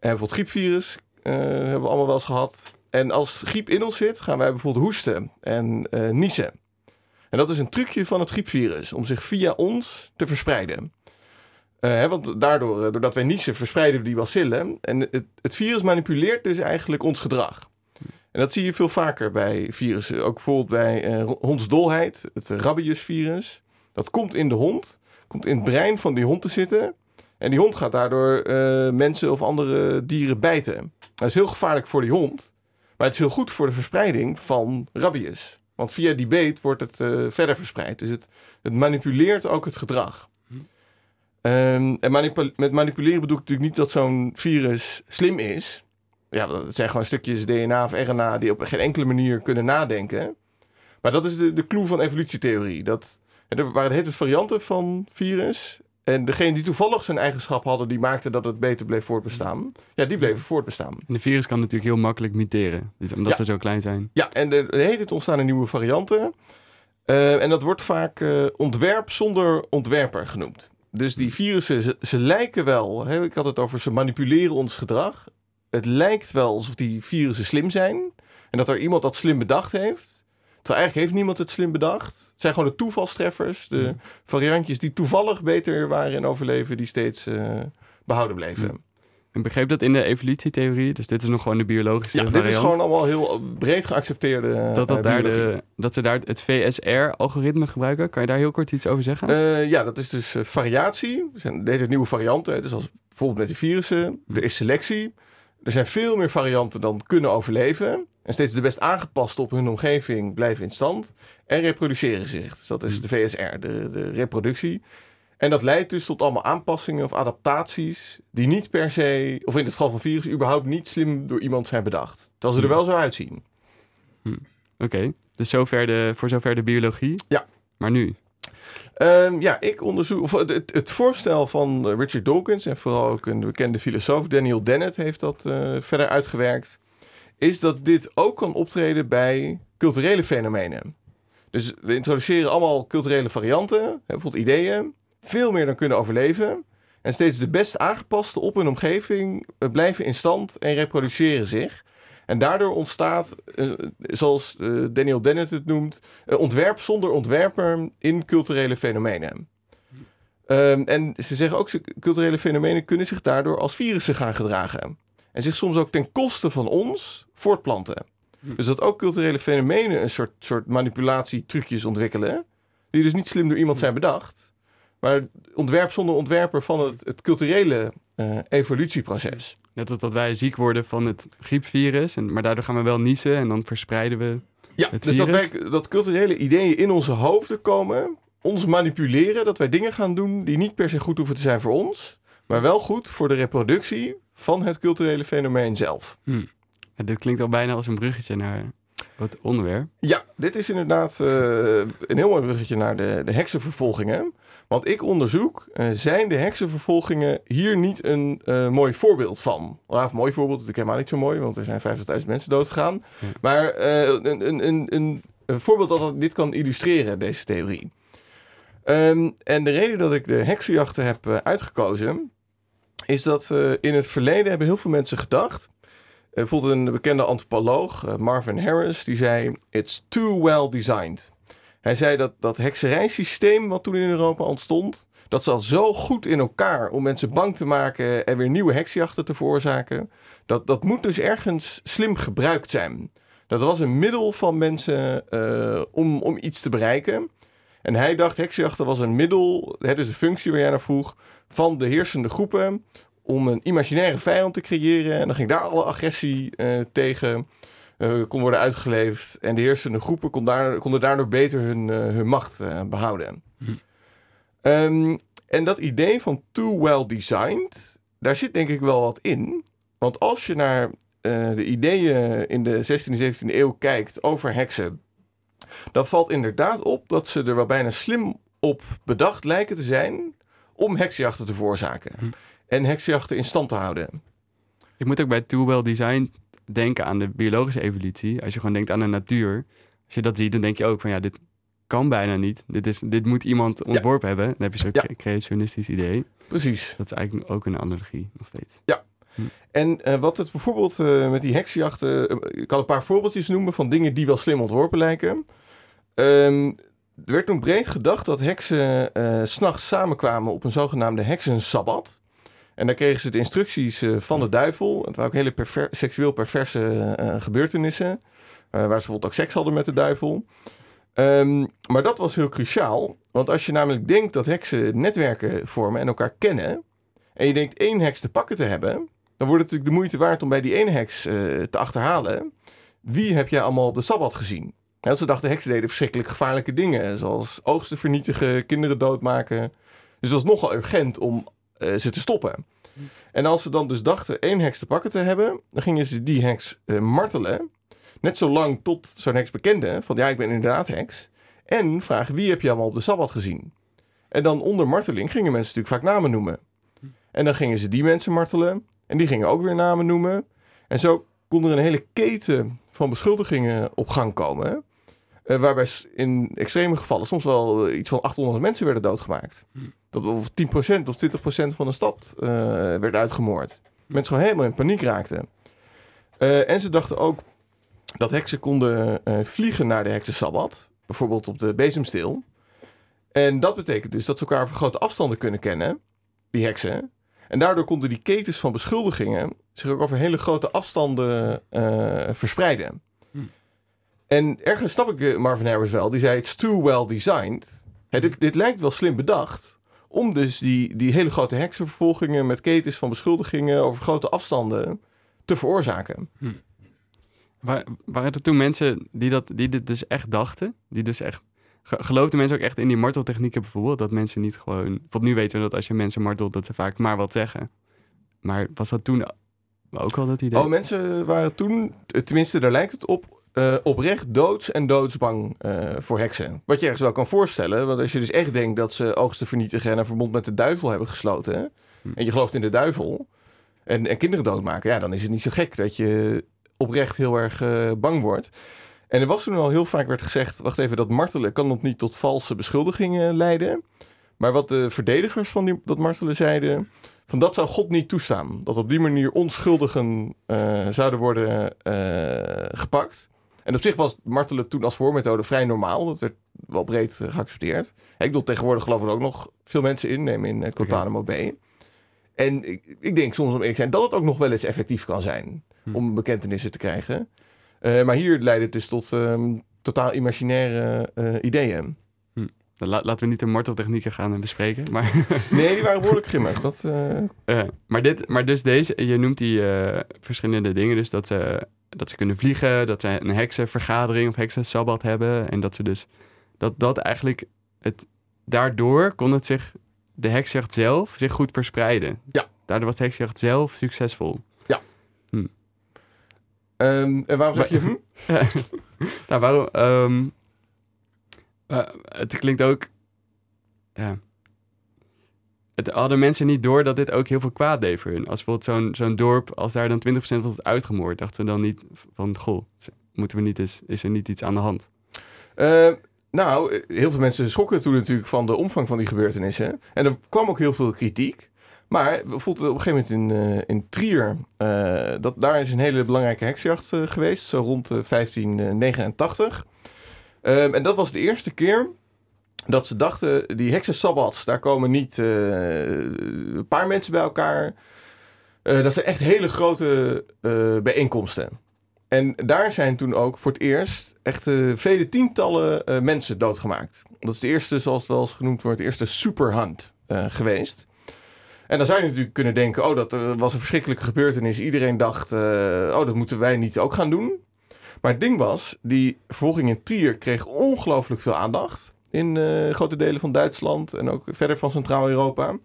bijvoorbeeld griepvirus eh, hebben we allemaal wel eens gehad. En als griep in ons zit, gaan wij bijvoorbeeld hoesten en niezen. En dat is een trucje van het griepvirus, om zich via ons te verspreiden. Hè, want daardoor, doordat wij niezen, verspreiden we die bacillen. En het, het virus manipuleert dus eigenlijk ons gedrag. En dat zie je veel vaker bij virussen. Ook bijvoorbeeld bij eh, hondsdolheid, het rabiesvirus. Dat komt in de hond, komt in het brein van die hond te zitten. En die hond gaat daardoor eh, mensen of andere dieren bijten. Dat is heel gevaarlijk voor die hond. Maar het is heel goed voor de verspreiding van rabies. Want via die beet wordt het eh, verder verspreid. Dus het, het manipuleert ook het gedrag. Ehm, en met manipuleren bedoel ik natuurlijk niet dat zo'n virus slim is. Ja, dat zijn gewoon stukjes DNA of RNA die op geen enkele manier kunnen nadenken. Maar dat is de, de clue van evolutietheorie. Dat, er waren heet het varianten van virus. En degene die toevallig zijn eigenschap hadden, die maakte dat het beter bleef voortbestaan. Ja, die bleven voortbestaan. En de virus kan natuurlijk heel makkelijk muteren. Dus omdat Ja. ze zo klein zijn. Ja, en er er heet het ontstaan een nieuwe varianten. Eh, en dat wordt vaak eh, ontwerp zonder ontwerper genoemd. Dus die virussen, ze, ze lijken wel, hè, ik had het over, ze manipuleren ons gedrag. Het lijkt wel alsof die virussen slim zijn. En dat er iemand dat slim bedacht heeft. Terwijl eigenlijk heeft niemand het slim bedacht. Het zijn gewoon de toevalstreffers. De variantjes die toevallig beter waren in overleven, die steeds eh, behouden bleven. Ik begreep dat in de evolutietheorie, dus dit is nog gewoon de biologische Ja, variant. dit is gewoon allemaal heel breed geaccepteerde dat, dat, eh, daar de, dat ze daar het VSR-algoritme gebruiken. Kan je daar heel kort iets over zeggen? Eh, ja, dat is dus eh, variatie. Er zijn deze nieuwe varianten. Dus als bijvoorbeeld met de virussen. Er is selectie. Er zijn veel meer varianten dan kunnen overleven. En steeds de best aangepaste op hun omgeving blijven in stand. En reproduceren zich. Dus dat is de VSR, de, de reproductie. En dat leidt dus tot allemaal aanpassingen of adaptaties. die niet per se, of in het geval van virussen, überhaupt niet slim door iemand zijn bedacht. Terwijl ze er wel zo uitzien. Oké, dus zover de, voor zover de biologie. Ja. Maar nu? Ehm, ja, ik onderzoek. Of het, het, voorstel van eh, Richard Dawkins en vooral ook een bekende filosoof, Daniel Dennett, heeft dat eh, verder uitgewerkt. Is dat dit ook kan optreden bij culturele fenomenen. Dus we introduceren allemaal culturele varianten, bijvoorbeeld ideeën, veel meer dan kunnen overleven. En steeds de best aangepaste op hun omgeving eh, blijven in stand en reproduceren zich. En daardoor ontstaat, eh, zoals eh, Daniel Dennett het noemt, ontwerp zonder ontwerper in culturele fenomenen. Ehm, en ze zeggen ook, culturele fenomenen kunnen zich daardoor als virussen gaan gedragen. En zich soms ook ten koste van ons voortplanten. Dus dat ook culturele fenomenen een soort, soort manipulatietrucjes ontwikkelen. Die dus niet slim door iemand zijn bedacht. Maar ontwerp zonder ontwerper van het, het culturele eh, evolutieproces. Net als dat wij ziek worden van het griepvirus. En, maar daardoor gaan we wel niezen en dan verspreiden we... Ja, Het dus dat, virus? wij, dat culturele ideeën in onze hoofden komen, ons manipuleren, dat wij dingen gaan doen die niet per se goed hoeven te zijn voor ons, maar wel goed voor de reproductie van het culturele fenomeen zelf. Ja, dit klinkt al bijna als een bruggetje naar het onderwerp. Ja, dit is inderdaad eh, een heel mooi bruggetje naar de, de heksenvervolgingen. Want ik onderzoek, eh, zijn de heksenvervolgingen hier niet een eh, mooi voorbeeld van? Nou, een mooi voorbeeld, natuurlijk helemaal niet zo mooi, want er zijn 50.000 mensen doodgegaan. Ja. Maar eh, een, een, een, een, voorbeeld dat dat dit kan illustreren, deze theorie. Ehm, en de reden dat ik de heksenjachten heb uitgekozen, is dat in het verleden hebben heel veel mensen gedacht. Bijvoorbeeld een bekende antropoloog, Marvin Harris, die zei: It's too well designed. Hij zei dat dat hekserijsysteem wat toen in Europa ontstond, dat zat zo goed in elkaar om mensen bang te maken en weer nieuwe heksjachten te veroorzaken. Dat, dat moet dus ergens slim gebruikt zijn. Dat was een middel van mensen eh, om, om iets te bereiken. En hij dacht, heksenjachten was een middel, hè, dus de functie waar jij naar vroeg, van de heersende groepen om een imaginaire vijand te creëren. En dan ging daar alle agressie eh, tegen eh, kon worden uitgeleefd. En de heersende groepen kon daar, konden daardoor beter hun, eh, hun macht eh, behouden. Ehm, en dat idee van too well designed, daar zit denk ik wel wat in. Want als je naar de ideeën in de 16e en 17e eeuw kijkt over heksen, dan valt inderdaad op dat ze er wel bijna slim op bedacht lijken te zijn om heksjachten te veroorzaken. En heksjachten in stand te houden. Ik moet ook bij Too Well Design denken aan de biologische evolutie. Als je gewoon denkt aan de natuur. Als je dat ziet, dan denk je ook van ja, dit kan bijna niet. Dit, is, dit moet iemand ontworpen hebben. Dan heb je zo'n Ja. cre- creationistisch idee. Precies. Dat is eigenlijk ook een analogie nog steeds. En eh, wat het bijvoorbeeld eh, met die heksenjachten... eh, ik kan een paar voorbeeldjes noemen van dingen die wel slim ontworpen lijken. Ehm, er werd toen breed gedacht dat heksen s s'nachts samenkwamen op een zogenaamde heksensabbat. En daar kregen ze de instructies eh, van de duivel. Het waren ook hele seksueel perverse eh, gebeurtenissen. eh, waar ze bijvoorbeeld ook seks hadden met de duivel. Ehm, maar dat was heel cruciaal. Want als je namelijk denkt dat heksen netwerken vormen en elkaar kennen. En je denkt één heks te pakken te hebben. Dan wordt het natuurlijk de moeite waard om bij die ene heks te achterhalen. Wie heb jij allemaal op de Sabbat gezien? Ja, ze dachten heksen deden verschrikkelijk gevaarlijke dingen. Zoals oogsten vernietigen, kinderen doodmaken. Dus het was nogal urgent om ze te stoppen. En als ze dan dus dachten één heks te pakken te hebben, dan gingen ze die heks eh, martelen. Net zo lang tot zo'n heks bekende van ja, ik ben inderdaad heks. En vragen wie heb je allemaal op de Sabbat gezien? En dan onder marteling gingen mensen natuurlijk vaak namen noemen. En dan gingen ze die mensen martelen. En die gingen ook weer namen noemen. En zo kon er een hele keten van beschuldigingen op gang komen. eh, waarbij in extreme gevallen soms wel eh, iets van 800 mensen werden doodgemaakt. Dat of 10% of 20% van de stad eh, werd uitgemoord. Mensen gewoon helemaal in paniek raakten. Eh, en ze dachten ook dat heksen konden eh, vliegen naar de heksensabbat. Bijvoorbeeld op de bezemsteel. En dat betekent dus dat ze elkaar over grote afstanden kunnen kennen. Die heksen. En daardoor konden die ketens van beschuldigingen zich ook over hele grote afstanden verspreiden. En ergens snap ik Marvin Harris wel. Die zei, it's too well designed. Hè, dit, dit lijkt wel slim bedacht. Om dus die, die hele grote heksenvervolgingen met ketens van beschuldigingen over grote afstanden te veroorzaken. Wa- waren er toen mensen die, dat, die dit dus echt dachten? Die dus echt... ge- Geloofden mensen ook echt in die marteltechnieken bijvoorbeeld? Dat mensen niet gewoon... Want nu weten we dat als je mensen martelt, dat ze vaak maar wat zeggen. Maar was dat toen ook al dat idee? Oh, mensen waren toen, tenminste daar lijkt het op, eh, oprecht doods en doodsbang eh, voor heksen. Wat je ergens wel kan voorstellen, want als je dus echt denkt dat ze oogsten vernietigen en een verbond met de duivel hebben gesloten, Hm. en je gelooft in de duivel, en, en kinderen doodmaken, ja, dan is het niet zo gek dat je oprecht heel erg eh, bang wordt. En er was toen al heel vaak werd gezegd, wacht even, dat martelen kan dat niet tot valse beschuldigingen leiden. Maar wat de verdedigers van die, dat martelen zeiden, van dat zou God niet toestaan. Dat op die manier onschuldigen zouden worden gepakt. En op zich was martelen toen als voormethode vrij normaal. Dat werd wel breed eh, geaccepteerd. Ik bedoel, tegenwoordig geloven er ook nog veel mensen in. Neem in het Guantanamo Bay. En ik, ik denk soms om eerlijk te zijn dat het ook nog wel eens effectief kan zijn. Hm. Om bekentenissen te krijgen. Eh, maar hier leidt het dus tot ehm, totaal imaginaire eh, ideeën. Dan la- laten we niet de marteltechnieken gaan eh, bespreken. Maar, Nee, die waren behoorlijk grimmig. Dat, eh, eh, maar, dit, maar dus deze, je noemt die eh, verschillende dingen. Dus dat ze, dat ze kunnen vliegen, dat ze een heksenvergadering of heksensabbat hebben. En dat ze dus, dat dat eigenlijk, het, daardoor kon het zich, de heksjacht zelf, zich goed verspreiden. Ja. Daardoor was de heksjacht zelf succesvol. ehm, en waarom zeg je... hm? Nou, waarom? ehm, eh, het klinkt ook. Ja. Het hadden mensen niet door dat dit ook heel veel kwaad deed voor hun. Als bijvoorbeeld zo'n zo'n dorp, als daar dan 20% was uitgemoord, dachten ze dan niet van: Goh, moeten we niet eens, is er niet iets aan de hand? Eh, nou, heel veel mensen schrokken toen natuurlijk van de omvang van die gebeurtenissen. En er kwam ook heel veel kritiek. Maar bijvoorbeeld op een gegeven moment in, eh, in Trier, eh, dat, daar is een hele belangrijke heksjacht geweest, zo rond eh, 1589. Ehm, en dat was de eerste keer dat ze dachten, die heksensabbats, daar komen niet eh, een paar mensen bij elkaar. Eh, dat zijn echt hele grote eh, bijeenkomsten. En daar zijn toen ook voor het eerst echt vele tientallen mensen doodgemaakt. Dat is de eerste, zoals het wel eens genoemd wordt, de eerste superhunt geweest. En dan zou je natuurlijk kunnen denken, oh, dat was een verschrikkelijke gebeurtenis. Iedereen dacht, oh, dat moeten wij niet ook gaan doen. Maar het ding was, die vervolging in Trier kreeg ongelooflijk veel aandacht. In eh, grote delen van Duitsland en ook verder van Centraal-Europa.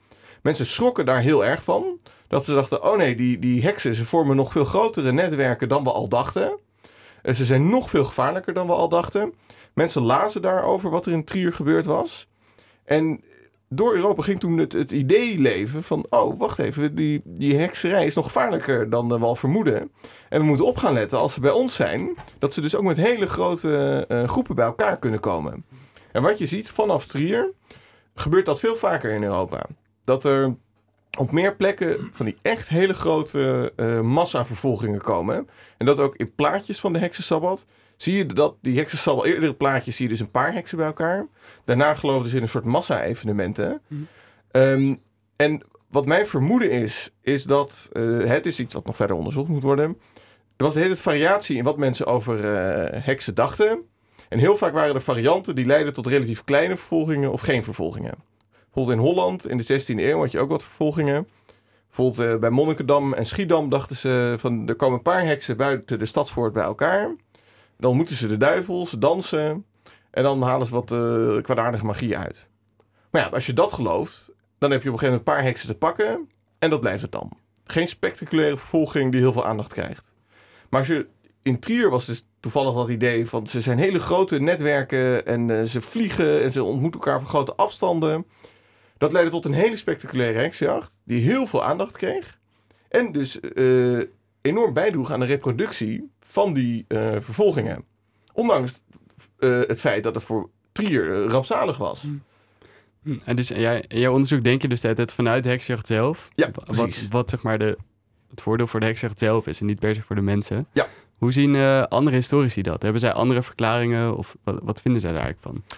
Mensen schrokken daar heel erg van. Dat ze dachten, oh nee, die, die heksen, ze vormen nog veel grotere netwerken dan we al dachten. Eh, Ze zijn nog veel gevaarlijker dan we al dachten. Mensen lazen daarover wat er in Trier gebeurd was. En door Europa ging toen het, het idee leven van... oh, wacht even, die, die hekserij is nog gevaarlijker dan we al vermoeden. En we moeten op gaan letten als ze bij ons zijn... dat ze dus ook met hele grote eh, groepen bij elkaar kunnen komen. En wat je ziet vanaf Trier... gebeurt dat veel vaker in Europa. Dat er op meer plekken van die echt hele grote eh massavervolgingen komen. En dat ook in plaatjes van de heksensabbat zie je dat die heksensabbat, eerdere plaatjes zie je dus een paar heksen bij elkaar. Daarna geloofden ze in een soort massa-evenementen. Ehm, en wat mijn vermoeden is, is dat, eh, het is iets wat nog verder onderzocht moet worden. Er was de hele variatie in wat mensen over eh, heksen dachten. En heel vaak waren er varianten die leidden tot relatief kleine vervolgingen of geen vervolgingen. Bijvoorbeeld in Holland in de 16e eeuw had je ook wat vervolgingen. Bijvoorbeeld eh, bij Monnikendam en Schiedam dachten ze van er komen een paar heksen buiten de stadspoort bij elkaar. Dan moeten ze de duivels dansen en dan halen ze wat eh kwaadaardige magie uit. Maar ja, als je dat gelooft, dan heb je op een gegeven moment een paar heksen te pakken en dat blijft het dan. Geen spectaculaire vervolging die heel veel aandacht krijgt. Maar als je in Trier was dus toevallig dat idee van ze zijn hele grote netwerken en eh, ze vliegen en ze ontmoeten elkaar voor grote afstanden. Dat leidde tot een hele spectaculaire heksjacht die heel veel aandacht kreeg. En dus eh, enorm bijdroeg aan de reproductie van die eh, vervolgingen. Ondanks het feit dat het voor Trier rampzalig was. Hm, En dus in jij, in jouw onderzoek denk je dus dat het vanuit de heksjacht zelf... Ja. Wat, wat zeg maar de, het voordeel voor de heksjacht zelf is en niet per se voor de mensen. Ja. Hoe zien eh, andere historici dat? Hebben zij andere verklaringen of wat, wat vinden zij daar eigenlijk van?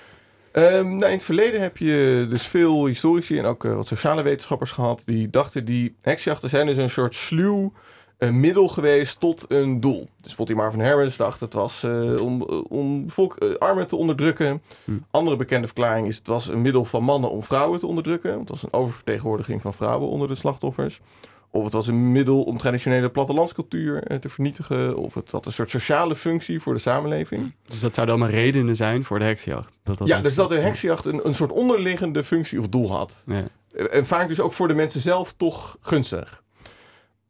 Ehm, nou, in het verleden heb je dus veel historici en ook eh, wat sociale wetenschappers gehad die dachten die heksjachten zijn dus een soort sluw eh, middel geweest tot een doel. Dus bijvoorbeeld die Marvin Harris dacht het was om, om volk, armen te onderdrukken. Hm. Andere bekende verklaring is het was een middel van mannen om vrouwen te onderdrukken. Want het was een oververtegenwoordiging van vrouwen onder de slachtoffers. Of het was een middel om traditionele plattelandscultuur eh, te vernietigen. Of het had een soort sociale functie voor de samenleving. Dus dat zouden allemaal redenen zijn voor de heksjacht? Dat dat Ja, dus dat de heksjacht een, een soort onderliggende functie of doel had. Ja. En vaak dus ook voor de mensen zelf toch gunstig.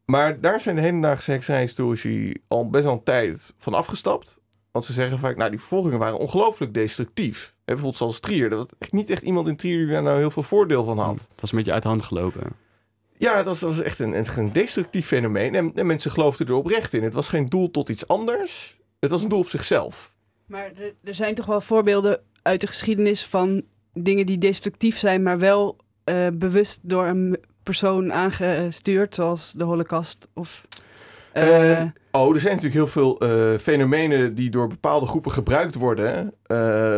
Maar daar zijn de hedendaagse hekserijhistorici al best wel een tijd van afgestapt. Want ze zeggen vaak, nou die vervolgingen waren ongelooflijk destructief. En bijvoorbeeld zoals Trier. Er was echt niet echt iemand in Trier die daar nou heel veel voordeel van had. Het was een beetje uit de hand gelopen. Ja, het was, dat was echt een, een, destructief fenomeen. En, en mensen geloofden er oprecht in. Het was geen doel tot iets anders. Het was een doel op zichzelf. Maar er, er zijn toch wel voorbeelden uit de geschiedenis van dingen die destructief zijn, maar wel eh, bewust door een persoon aangestuurd, zoals de Holocaust of. eh, Eh, Oh, er zijn natuurlijk heel veel fenomenen die door bepaalde groepen gebruikt worden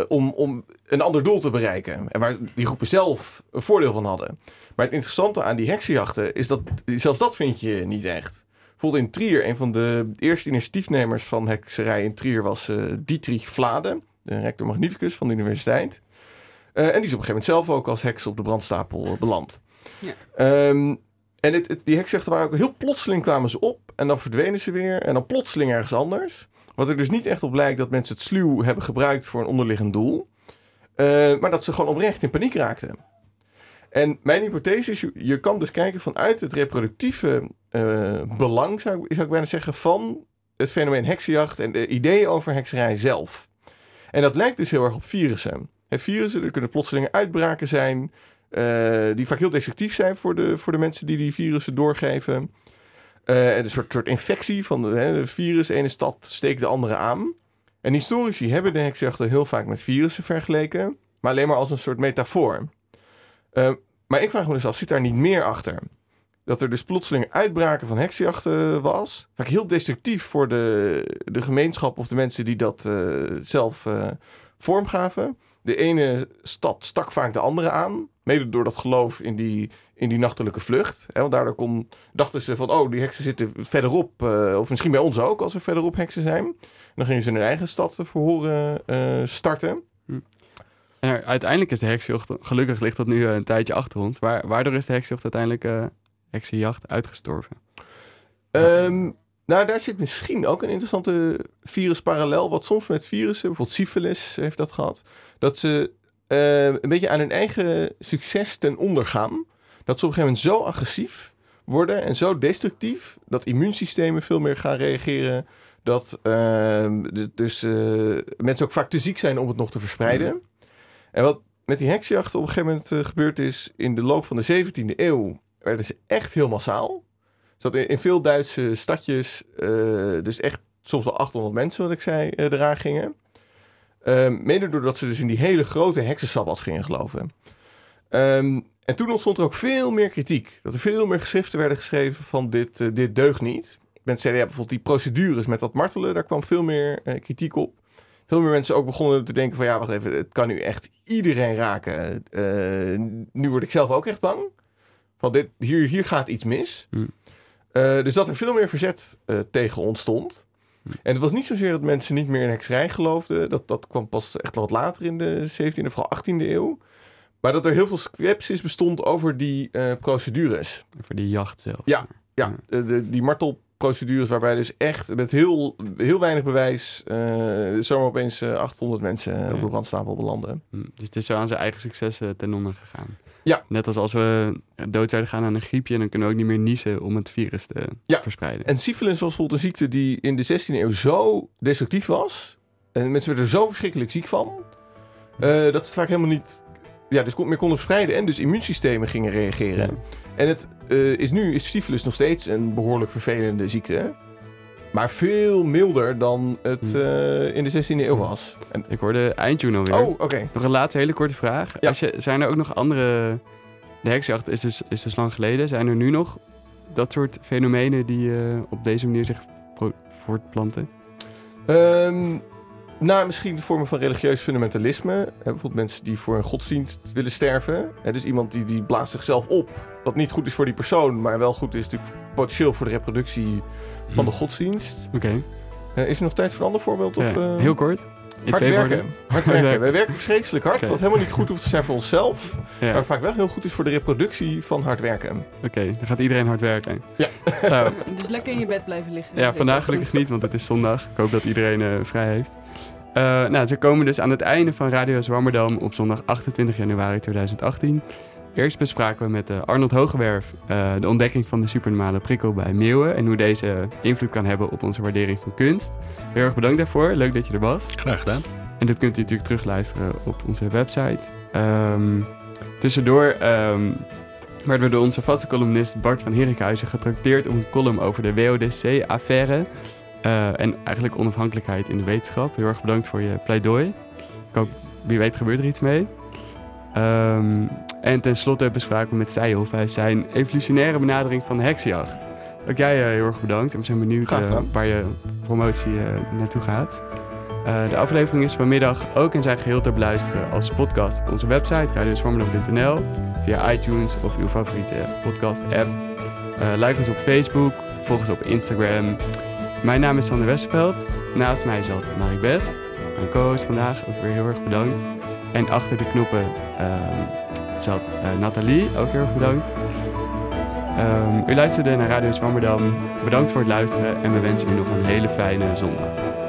om, om een ander doel te bereiken. En waar die groepen zelf een voordeel van hadden. Maar het interessante aan die heksenjachten is dat zelfs dat vind je niet echt. Bijvoorbeeld in Trier, een van de eerste initiatiefnemers van hekserij in Trier was eh, Dietrich Vlade, de rector magnificus van de universiteit. Eh, en die is op een gegeven moment zelf ook als heks op de brandstapel eh, beland. Ja. Ehm, en het, het- die heksenjachten waren ook heel plotseling kwamen ze op en dan verdwenen ze weer en dan plotseling ergens anders. Wat er dus niet echt op lijkt dat mensen het sluw hebben gebruikt voor een onderliggend doel. Maar dat ze gewoon oprecht in paniek raakten. En mijn hypothese is, je, kan dus kijken vanuit het reproductieve eh, belang, zou, ik- zou bijna zeggen, van het fenomeen heksenjacht en de ideeën over hekserij zelf. En dat lijkt dus heel erg op virussen. Hè, virussen, er kunnen plotselinge uitbraken zijn, eh, die vaak heel destructief zijn voor de, voor de mensen die die virussen doorgeven. Eh, en een soort, soort infectie van de, virus, ene stad steekt de andere aan. En historici hebben de heksenjachten heel vaak met virussen vergeleken, maar alleen maar als een soort metafoor. Eh, maar ik vraag me dus af, zit daar niet meer achter? Dat er dus plotseling uitbraken van heksenjachten was. Vaak heel destructief voor de, de gemeenschap of de mensen die dat eh, zelf eh, vormgaven. De ene stad stak vaak de andere aan. Mede door dat geloof in die, in die nachtelijke vlucht. Hè, want daardoor kon, dachten ze van, oh, die heksen zitten verderop. eh, of misschien bij ons ook, als er verderop heksen zijn. En dan gingen ze hun eigen stad verhoren eh starten. En er- uiteindelijk is de heksjacht, gelukkig ligt dat nu eh, een tijdje achter ons. Waar, waardoor is de heksjacht uiteindelijk heksenjacht uitgestorven? Ehm, nou, daar zit misschien ook een interessante virusparallel. Wat soms met virussen, bijvoorbeeld syphilis heeft dat gehad. Dat ze eh, een beetje aan hun eigen succes ten onder gaan. Dat ze op een gegeven moment zo agressief worden en zo destructief. Dat immuunsystemen veel meer gaan reageren. Dat ehm, dus eh, mensen ook vaak te ziek zijn om het nog te verspreiden. En wat met die heksjacht op een gegeven moment eh, gebeurd is... in de loop van de 17e eeuw werden ze echt heel massaal. Zat in, in veel Duitse stadjes, eh, dus echt soms wel 800 mensen, wat ik zei, eh, eraan gingen. Ehm, mede doordat ze dus in die hele grote heksensabbats gingen geloven. Ehm, En toen ontstond er ook veel meer kritiek. Dat er veel meer geschriften werden geschreven van dit, eh, dit deugt niet. Bijvoorbeeld die procedures met dat martelen, daar kwam veel meer kritiek op. Veel meer mensen ook begonnen te denken van ja, wacht even, het kan nu echt iedereen raken. Eh, nu word ik zelf ook echt bang. Van dit, hier, hier gaat iets mis. Hmm. Eh, dus dat er veel meer verzet eh, tegen ontstond. En het was niet zozeer dat mensen niet meer in hekserij geloofden. Dat, dat kwam pas echt wat later in de 17e, vooral 18e eeuw. Maar dat er heel veel sceptisch bestond over die procedures. Voor die jacht zelf. Ja, ja de- die martelprocedures waarbij dus echt met heel, heel weinig bewijs eh zomaar opeens eh, 800 mensen eh, op de brandstapel belanden. Hm, Dus het is zo aan zijn eigen successen ten onder gegaan. Ja. Net als als we dood zouden gaan aan een griepje, dan kunnen we ook niet meer niezen om het virus te Ja. verspreiden. En syphilis was bijvoorbeeld een ziekte die in de 16e eeuw zo destructief was. En mensen werden er zo verschrikkelijk ziek van. eh, dat ze het vaak helemaal niet ja, dus kon- meer konden verspreiden. En dus immuunsystemen gingen reageren. Ja. En het eh, is nu is syphilis nog steeds een behoorlijk vervelende ziekte. Maar veel milder dan het Hm. eh, in de 16e eeuw was. En, Ik hoorde eindtune alweer. oh, oké. Nog een laatste hele korte vraag. Ja. Als je, zijn er ook nog andere... De heksjacht is dus, is dus lang geleden. Zijn er nu nog dat soort fenomenen die eh, op deze manier zich voortplanten? Ehm, nou, misschien de vormen van religieus fundamentalisme. Bijvoorbeeld mensen die voor een godsdienst willen sterven. Dus iemand die, die blaast zichzelf op. Wat niet goed is voor die persoon, maar wel goed is natuurlijk potentieel voor de reproductie van de godsdienst. Oké. Eh, is er nog tijd voor een ander voorbeeld? Of, Ja, eh, heel kort. In Hard werken. Hard werken. Wij werken verschrikkelijk hard, wat helemaal niet goed hoeft te zijn voor onszelf. Ja. Maar vaak wel heel goed is voor de reproductie van hard werken. Oké, dan gaat iedereen hard werken. Ja. Nou, Dus lekker in je bed blijven liggen. ja, vandaag gelukkig niet, want het is zondag. Ik hoop dat iedereen eh, vrij heeft. Eh, nou, ze komen dus aan het einde van Radio Zwammerdam op zondag 28 januari 2018. Eerst bespraken we met eh, Arnold Hogewerf eh, de ontdekking van de supernormale prikkel bij meeuwen en hoe deze invloed kan hebben op onze waardering van kunst. Heel erg bedankt daarvoor, leuk dat je er was. Graag gedaan. En dit kunt u natuurlijk terugluisteren op onze website. Ehm, tussendoor ehm, werden we door onze vaste columnist Bart van Herikhuizen getrakteerd om een column over de WODC-affaire. Eh, en eigenlijk onafhankelijkheid in de wetenschap. Heel erg bedankt voor je pleidooi. Ik hoop, wie weet gebeurt er iets mee. Ehm, en tenslotte bespraken we met Seijhoff hij zijn evolutionaire benadering van de heksenjacht. Ook jij eh, heel erg bedankt en we zijn benieuwd eh, waar je promotie naartoe gaat. De aflevering is vanmiddag ook in zijn geheel te beluisteren als podcast op onze website radioswarmerdam.nl, via iTunes of uw favoriete podcast-app. Eh, like ons op Facebook, volg ons op Instagram. Mijn naam is Sander Westerveld. Naast mij zat Marik Beth, mijn co-host vandaag, ook weer heel erg bedankt. En achter de knoppen ehm, zat eh, Nathalie, ook heel erg bedankt. Ehm, u luisterde naar Radio Zwammerdam. Bedankt voor het luisteren en we wensen u nog een hele fijne zondag.